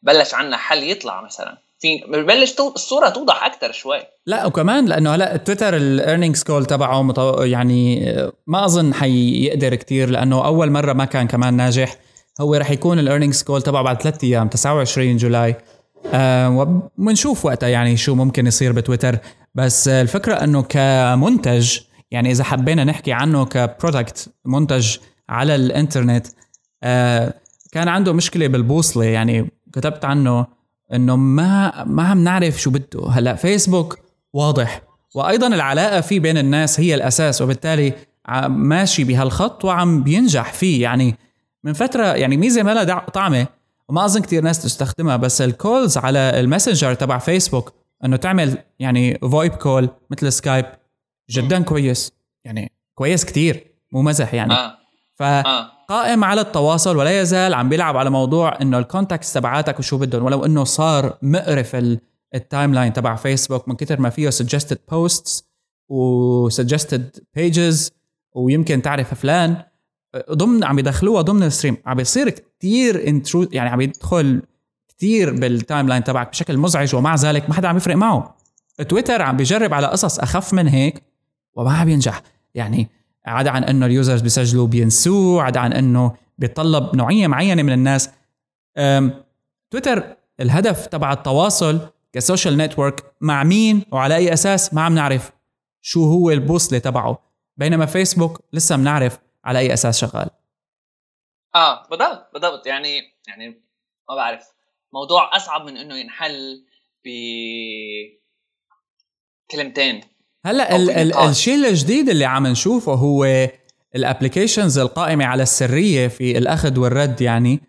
بلش عنا حل يطلع مثلا. في ببلش الصورة توضح أكثر شوي. لا وكمان لأنه هلا تويتر ال earnings call تبعه مطو... يعني ما أظن حيقدر كتير لأنه أول مرة ما كان كمان ناجح. هو رح يكون ال earnings call تبعه بعد ثلاث أيام 29 July. آه وبنشوف وقتها يعني شو ممكن يصير بتويتر. بس الفكرة إنه كمنتج يعني إذا حبينا نحكي عنه كبرودكت منتج على الإنترنت آه كان عنده مشكلة بالبوصلة. يعني كتبت عنه إنه ما ما عم نعرف شو بده. هلأ فيسبوك واضح. وأيضا العلاقة فيه بين الناس هي الأساس وبالتالي ماشي بهالخط وعم بينجح فيه. يعني من فترة يعني ميزة ما لها طعمة وما أظن كثير ناس تستخدمها بس ال calls على ال Messenger تبع فيسبوك إنه تعمل يعني VoIP call مثل سكايب جدا كويس يعني كويس كثير مو مزح يعني. آه. فقائم على التواصل ولا يزال عم بيلعب على موضوع إنه ال contacts تبعاتك وشو بدهم ولو إنه صار مقرف ال timeline تبع فيسبوك من كثر ما فيه suggested posts و suggested pages ويمكن تعرف فلان ضمن عم يدخلوها ضمن ال stream. عم بيصير كثير intrude يعني عم يدخل كثير بال timeline تبعك بشكل مزعج ومع ذلك ما حدا عم يفرق معه. تويتر عم بيجرب على قصص أخف من هيك وما عم ينجح. يعني عدا عن إنه ال users بيسجلوا بينسوه عدا عن إنه بيتطلب نوعية معينة من الناس. تويتر الهدف تبع التواصل ك social network مع مين وعلى أي أساس ما عم نعرف شو هو البوصلة تبعه. بينما فيسبوك لسه بنعرف على أي أساس شغال. آه بالضبط بالضبط. يعني يعني ما بعرف. موضوع أصعب من إنه ينحل ب كلمتين. هلأ ال ال الشيء الجديد اللي عم نشوفه هو ال applications القائمة على السرية في الأخذ والرد يعني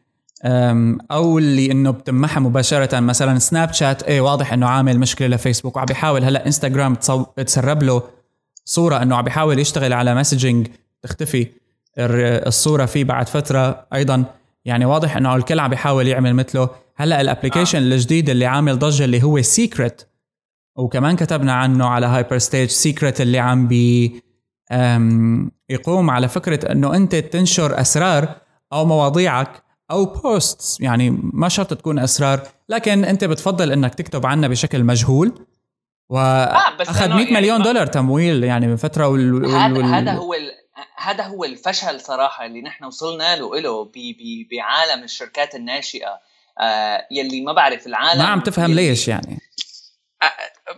أو اللي إنه بتمحى مباشرة مثلا سناب شات إيه واضح إنه عامل مشكلة لفيسبوك وعم بيحاول. هلأ انستغرام تسرب له صورة إنه عم بيحاول يشتغل على messaging تختفي. الصورة فيه بعد فترة أيضا يعني واضح إنه الكل عم بيحاول يعمل مثله هلأ ال application آه. الجديد اللي عامل ضجة اللي هو Secret وكمان كتبنا عنه على هايبر ستيج Secret اللي عم بي يقوم على فكرة إنه أنت تنشر أسرار أو مواضيعك أو posts يعني ما شرط تكون أسرار لكن أنت بتفضل إنك تكتب عنها بشكل مجهول وأخذ آه 100 يعني مليون دولار تمويل يعني من فترة وال... وال... هذا هذا هو. هذا هو الفشل صراحة اللي نحن وصلنا له له بعالم الشركات الناشئة. آه يلي ما بعرف العالم ما عم تفهم. ليش يعني؟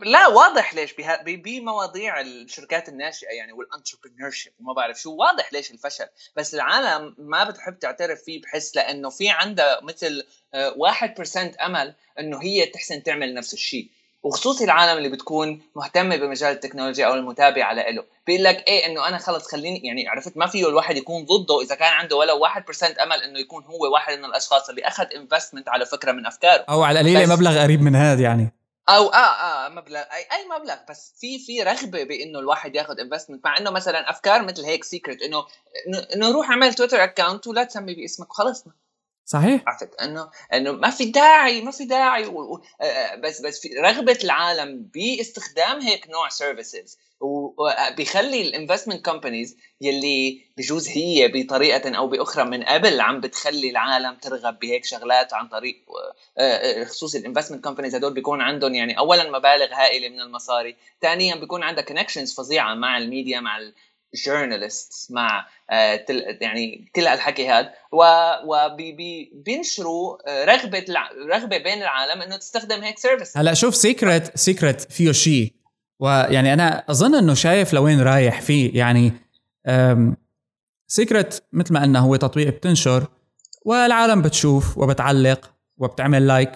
لا واضح ليش بمواضيع الشركات الناشئة يعني وال entrepreneurship وما بعرف شو واضح ليش الفشل. بس العالم ما بتحب تعترف فيه بحس لأنه في عندها مثل 1% آه، أمل إنه هي تحسن تعمل نفس الشيء. وخصوصي العالم اللي بتكون مهتمه بمجال التكنولوجيا أو المتابعة له بيقول لك إيه إنه أنا خلص خليني يعني عرفت ما فيه الواحد يكون ضده إذا كان عنده ولو 1% أمل إنه يكون هو واحد من الأشخاص اللي أخذ investment على فكرة من أفكاره. أو على القليله مبلغ قريب من هذا يعني. أو آه آه مبلغ أي أي مبلغ. بس في في رغبة بإنه الواحد ياخذ investment مع إنه مثلا أفكار مثل هيك Secret إنه إنه روح اعمل تويتر account ولا تسمي باسمك وخلصنا صحيح؟ عرفت؟ إنه إنه ما في داعي ما في داعي و... آه، آه، بس بس في رغبة العالم باستخدام هيك نوع services وبيخلي ال investment companies يلي بجوز هي بطريقة أو بأخرى من قبل عم بتخلي العالم ترغب بهيك شغلات عن طريق خصوصي ال investment companies هدول بيكون عندهم يعني اولا مبالغ هائلة من المصاري ثانيا بيكون عندها connections فظيعة مع الميديا مع journalists مع آه، يعني كل هالحكي هذا وبينشروا آه، رغبة رغبة بين العالم إنه تستخدم هيك service هلا شوف Secret Secret فيه شيء ويعني أنا أظن إنه شايف لوين رايح فيه يعني Secret مثل ما قلنا هو تطبيق بتنشر والعالم بتشوف وبتعلق وبتعمل like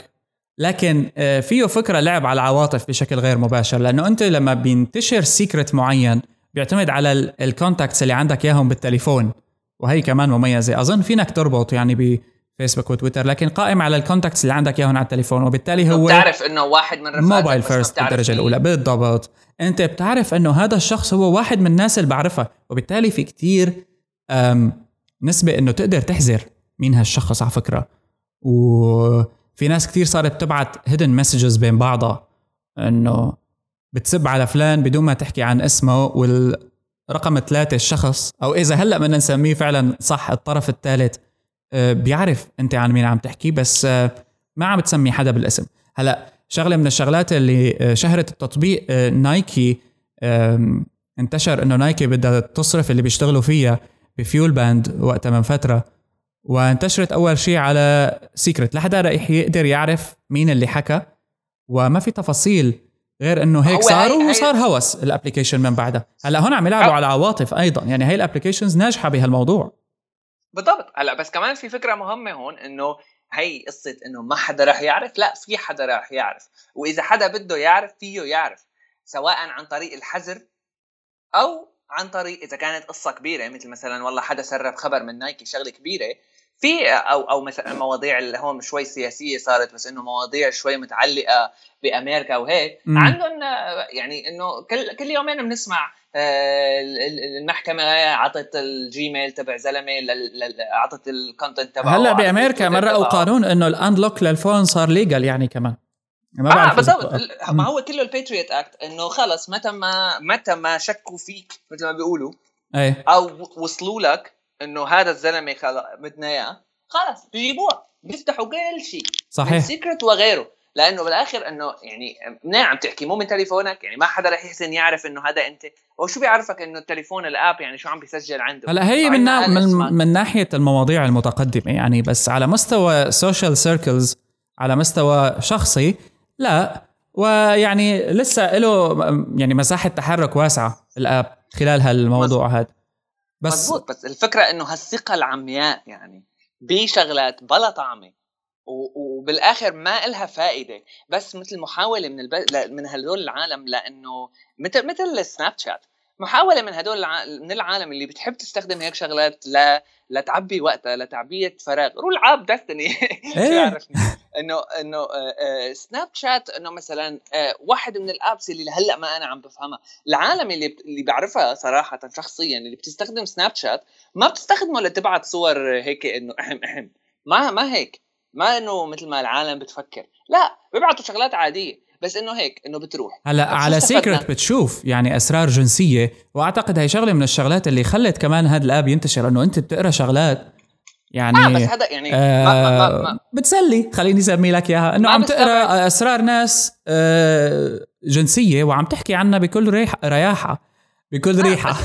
لكن آه، فيه فكرة لعب على العواطف بشكل غير مباشر. لأنه أنت لما بينتشر secret معين بيعتمد على ال contacts اللي عندك إياهم بالتليفون. وهي كمان مميزة. أظن فينك تربط يعني بفيسبوك وتويتر لكن قائم على ال contacts اللي عندك إياهم على التليفون. وبالتالي هو بتعرف إنه واحد من رفقاتك mobile first بالدرجة الأولى. بالضبط. أنت بتعرف إنه هذا الشخص هو واحد من الناس اللي بعرفها. وبالتالي في كتير نسبة إنه تقدر تحزر مين هالشخص على فكرة. وفي ناس كتير صارت تبعت hidden messages بين بعضها. إنه بتسب على فلان بدون ما تحكي عن اسمه والرقم ثلاثة الشخص أو إذا هلأ بدنا نسميه فعلا صح الطرف الثالث آه، بيعرف أنت عن مين عم تحكي بس آه، ما عم تسمي حدا بالاسم. هلأ شغلة من الشغلات اللي آه، شهرت التطبيق نايكي انتشر إنه نايكي بدها تصرف اللي بيشتغلوا فيها ب FuelBand وقتها من فترة وانتشرت أول شيء على Secret لا حدا رح يقدر يعرف مين اللي حكى وما في تفاصيل. غير إنه هيك صار وصار هوس ال application من بعدها. هلا هون عم يلعبوا على عواطف أيضا. يعني هي ال applications ناجحة بهالموضوع. بالضبط. هلا بس كمان في فكرة مهمة هون إنه هي قصة إنه ما حدا راح يعرف. لا في حدا راح يعرف. وإذا حدا بده يعرف فيه يعرف. سواء عن طريق الحزر أو عن طريق إذا كانت قصة كبيرة. مثل مثلا والله حدا سرب خبر من نايكي شغلة كبيرة. في أو أو مثلا مواضيع اللي هو شوي سياسية صارت بس إنه مواضيع شوي متعلقة بأمريكا وهيك عندهم يعني إنه كل كل يومين بنسمع آه، المحكمة عطت ال Gmail تبع زلمة عطت ال content تبعه هلأ بأمريكا مرقوا قانون إنه ال unlock لل phone صار legal يعني كمان. ما بعرف آه بالضبط ما هو كله ال Patriot Act إنه خلص متى ما متى ما شكوا فيك مثل ما بيقولوا إيه. أو وصلوا لك إنه هذا الزلمة بدنا إياه. خلص بيجيبوها بيفتحوا كل شيء. صحيح. Secret وغيره. لأنه بالآخر إنه يعني منيح عم تحكي مو من تليفونك؟ يعني ما حدا رح يحسن يعرف إنه هذا أنت. هو شو بيعرفك إنه التليفون الـ app؟ يعني شو عم بيسجل عنده؟ هلا هي من, نا من, من ناحية المواضيع المتقدمة يعني بس على مستوى social circles على مستوى شخصي لا. ويعني لسه له يعني مساحة تحرك واسعة الـ app خلال هالموضوع هذا. بس مزبوط بس الفكرة إنه هالثقة العمياء يعني بشغلات بلا طعمة وبالآخر ما إلها فائدة. بس مثل محاولة من الب... من هدول العالم لإنه مثل مثل السناب شات محاولة من هدول الع... من العالم اللي بتحب تستخدم هيك شغلات ل لتعبي وقتها لتعبية فراغ. روح العاب دستني إيه. إنه إنه سناب شات إنه مثلا آه، واحد من الابس اللي هلا ما أنا عم بفهمها. العالم اللي اللي بعرفها صراحة شخصيا اللي بتستخدم سناب شات ما بتستخدمه لتبعت صور هيك إنه احم احم ما ما هيك. ما إنه مثل ما العالم بتفكر. لا بيبعتوا شغلات عادية. بس إنه هيك إنه بتروح. هلأ على سيكرت بتشوف يعني أسرار جنسية وأعتقد هي شغلة من الشغلات اللي خلت كمان هذا الاب ينتشر إنه أنت بتقرأ شغلات يعني آه بس هذا يعني آه ما ما ما بتسلي. خليني اسمي لك إياها. إنه عم تقرأ أسرار ناس آه جنسية وعم تحكي عنها بكل ريح رياحة بكل آه، ريحة.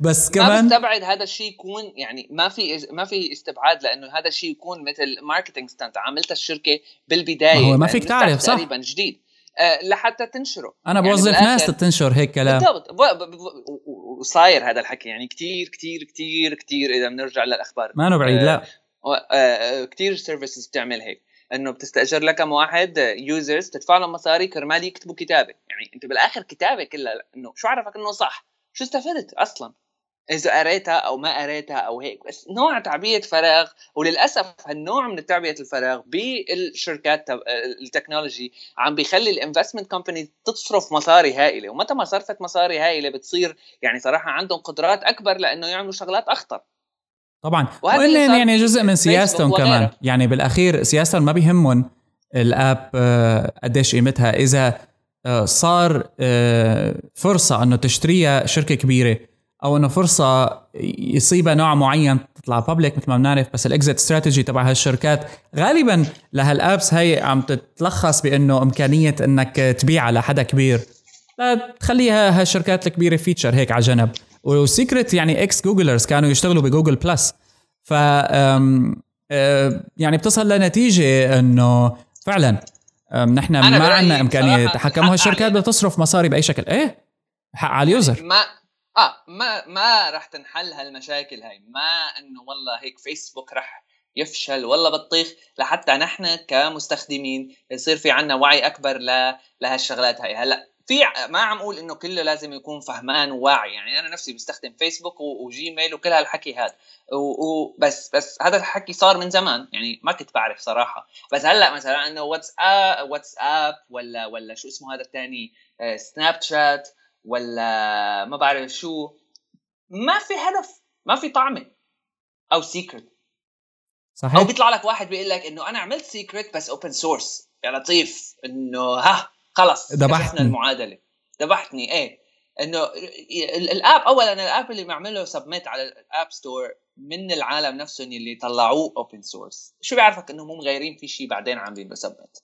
بس كمان ما بستبعد هذا الشيء يكون يعني ما في ما في استبعاد لأنه هذا الشيء يكون مثل marketing stunt عملتها الشركة بالبداية ما هو ما فيك تعرف صح؟ تقريبا جديد. آه، لحتى تنشره. أنا يعني بوظف ناس تنشر هيك كلام. بالضبط. وصاير هذا الحكي. يعني كثير كثير كثير كثير إذا بنرجع للأخبار. ما أنا بعيد لا. آه، كثير services بتعمل هيك. إنه بتستأجر لك كم واحد users تدفع لهم مصاري كرمال يكتبوا كتابة. يعني انت بالآخر كتابة كلها. إنه شو عرفك إنه صح؟ شو استفدت أصلا؟ إذا قريتها أو ما قريتها أو هيك بس نوع تعبئه فراغ وللأسف هالنوع من تعبئه الفراغ بالشركات الـ technology عم بيخلي الـ investment company تصرف مصاري هائلة ومتى ما صرفت مصاري هائلة بتصير يعني صراحة عندهم قدرات أكبر لأنه يعملوا شغلات أخطر. طبعا وهن يعني جزء من سياستهم كمان. يعني بالأخير سياستهم ما بيهمهم الأب آه، قديش قيمتها. إذا آه، صار آه، فرصة إنه تشتريها شركة كبيرة أو إنه فرصة يصيبها نوع معين تطلع public مثل ما بنعرف بس الـ exit strategy تبع هالشركات غالبا لهال apps هي عم تتلخص بإنه إمكانية إنك تبيعها لحدا كبير. لتخليها هالشركات الكبيرة feature هيك على جنب. و Secret يعني ex Googlers كانوا يشتغلوا ب Google Plus ف يعني بتصل لنتيجة إنه فعلا نحن ما عندنا إمكانية نتحكم هالشركات بدها تصرف مصاري بأي شكل. إيه؟ حق على الـ user. ما آه ما ما راح تنحل هالمشاكل هاي. ما إنه والله هيك فيسبوك راح يفشل والله بطيخ. لحتى نحن كمستخدمين يصير في عنا وعي أكبر ل... لهالشغلات هاي. هلأ في ما عم أقول إنه كله لازم يكون فهمان وواعي. يعني أنا نفسي بستخدم فيسبوك وجيميل وكل هالحكي هذا. وبس بس هذا الحكي صار من زمان. يعني ما كنت بعرف صراحة. بس هلأ مثلا إنه واتساب واتساب ولا ولا شو اسمه هذا الثاني سناب شات. ولا ما بعرف شو ما في هدف ما في طعمه أو Secret صحيح. أو بيطلع لك واحد بيقول لك إنه أنا عملت Secret بس open source يا لطيف. إنه ها خلص. ذبحتني. المعادلة. ذبحتني. إيه. إنه الـ app اولا الـ app اللي معمله submit على الـ App Store من العالم نفسهم اللي طلعوه open source شو بيعرفك إنه مو مغيرين في شيء بعدين عاملين له submit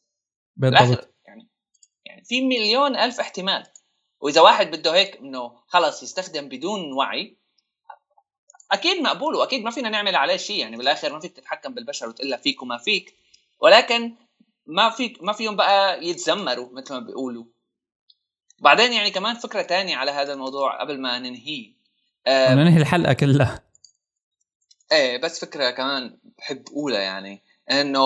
بالضبط يعني يعني في مليون ألف احتمال. وإذا واحد بده هيك إنه خلص يستخدم بدون وعي أكيد مقبول واكيد ما فينا نعمل عليه شيء يعني بالآخر ما فيك تتحكم بالبشر وتقول فيك وما فيك. ولكن ما فيك ما فيهم بقى يتذمروا مثل ما بيقولوا. بعدين يعني كمان فكرة تانية على هذا الموضوع قبل ما ننهيه آه ننهي الحلقة كلها. إيه بس فكرة كمان بحب أقولها يعني إنه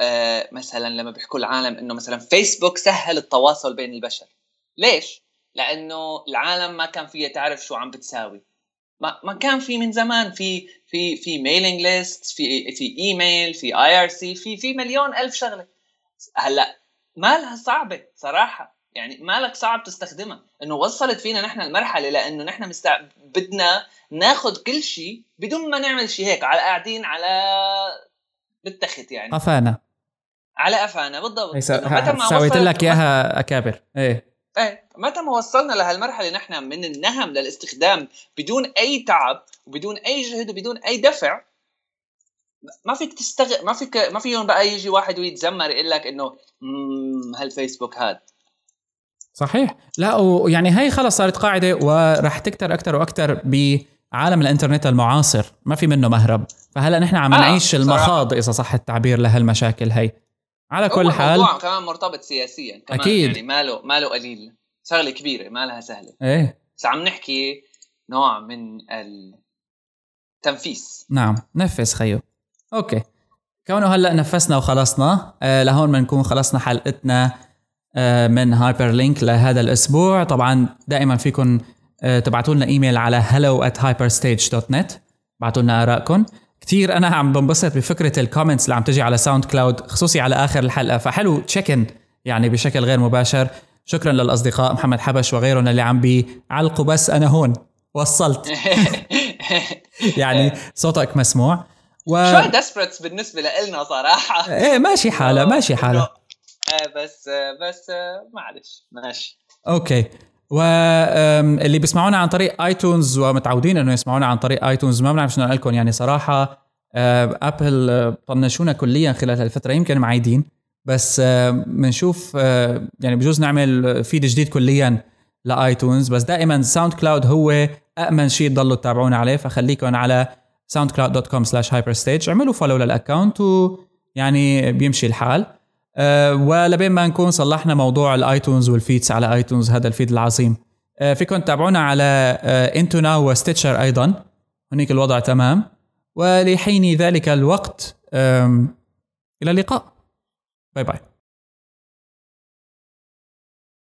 آه مثلا لما بيحكوا العالم إنه مثلا فيسبوك سهل التواصل بين البشر. ليش؟ لأنه العالم ما كان فيها تعرف شو عم بتساوي. ما ما كان في من زمان في في في mailing list في في ايميل في IRC في في مليون ألف شغلة. هلأ ما لها صعبة صراحة. يعني مالك صعب تستخدمها. إنه وصلت فينا نحن المرحلة لأنه نحن مستع... بدنا ناخذ كل شيء بدون ما نعمل شيء هيك على قاعدين على بالتخت يعني. قفانا على قفانا بالضبط. متى ما سويت لك إياها أكابر. إيه. إيه متى ما وصلنا لهالمرحلة نحن من النهم للاستخدام بدون أي تعب وبدون أي جهد وبدون أي دفع ما فيك تستغ ما فيك ما فيهم بقى يجي واحد ويتذمر يقول لك إنه هالفيسبوك هاد. صحيح. لا ويعني هي خلص صارت قاعدة وراح تكتر أكثر وأكثر بعالم الإنترنت المعاصر. ما في منه مهرب. فهلا نحن عم آه نعيش المخاض إذا صح التعبير لهالمشاكل هي على كل حال. الموضوع كمان مرتبط سياسيا كمان أكيد. يعني ماله ماله قليل. شغلة كبيرة ما لها سهلة. إيه. بس عم نحكي نوع من التنفيس. نعم نفس خيو. okay. كونه هلأ نفسنا وخلصنا آه لهون بنكون خلصنا حلقتنا آه من Hyperlink لهذا الأسبوع. طبعا دائما فيكم تبعتوا لنا إيميل على hello at hyperstage.net بعتوا لنا ارائكم كثير أنا عم بنبسط بفكرة الـ comments اللي عم تجي على SoundCloud خصوصي على آخر الحلقة. فحلو تشيكن يعني بشكل غير مباشر. شكرا للأصدقاء محمد حبش وغيرهم اللي عم بيعلقوا بس أنا هون. وصلت. يعني صوتك مسموع. و... شوي desperates بالنسبة لنا صراحة. إيه ماشي حالة ماشي حالة. إيه بس بس معلش ماشي. okay. واللي بيسمعونا عن طريق iTunes ومتعودين إنه يسمعونا عن طريق iTunes ما بنعرف شنو نقول لكم. يعني صراحة Apple طنشونا كليا خلال هالفترة يمكن معيدين بس بنشوف يعني بجوز نعمل feed جديد كليا ل iTunes. بس دائما SoundCloud هو امن شيء تضلوا تتابعونا عليه. فخليكم على soundcloud.com slash hyperstage. اعملوا follow لل account ويعني بيمشي الحال. أه ولبين ما نكون صلحنا موضوع الـ iTunes والـ feeds على iTunes هذا الـ feed العظيم. أه فيكم تتابعونا على أه انتو ناو و Stitcher أيضا. هناك الوضع تمام. ولحين ذلك الوقت إلى اللقاء. bye bye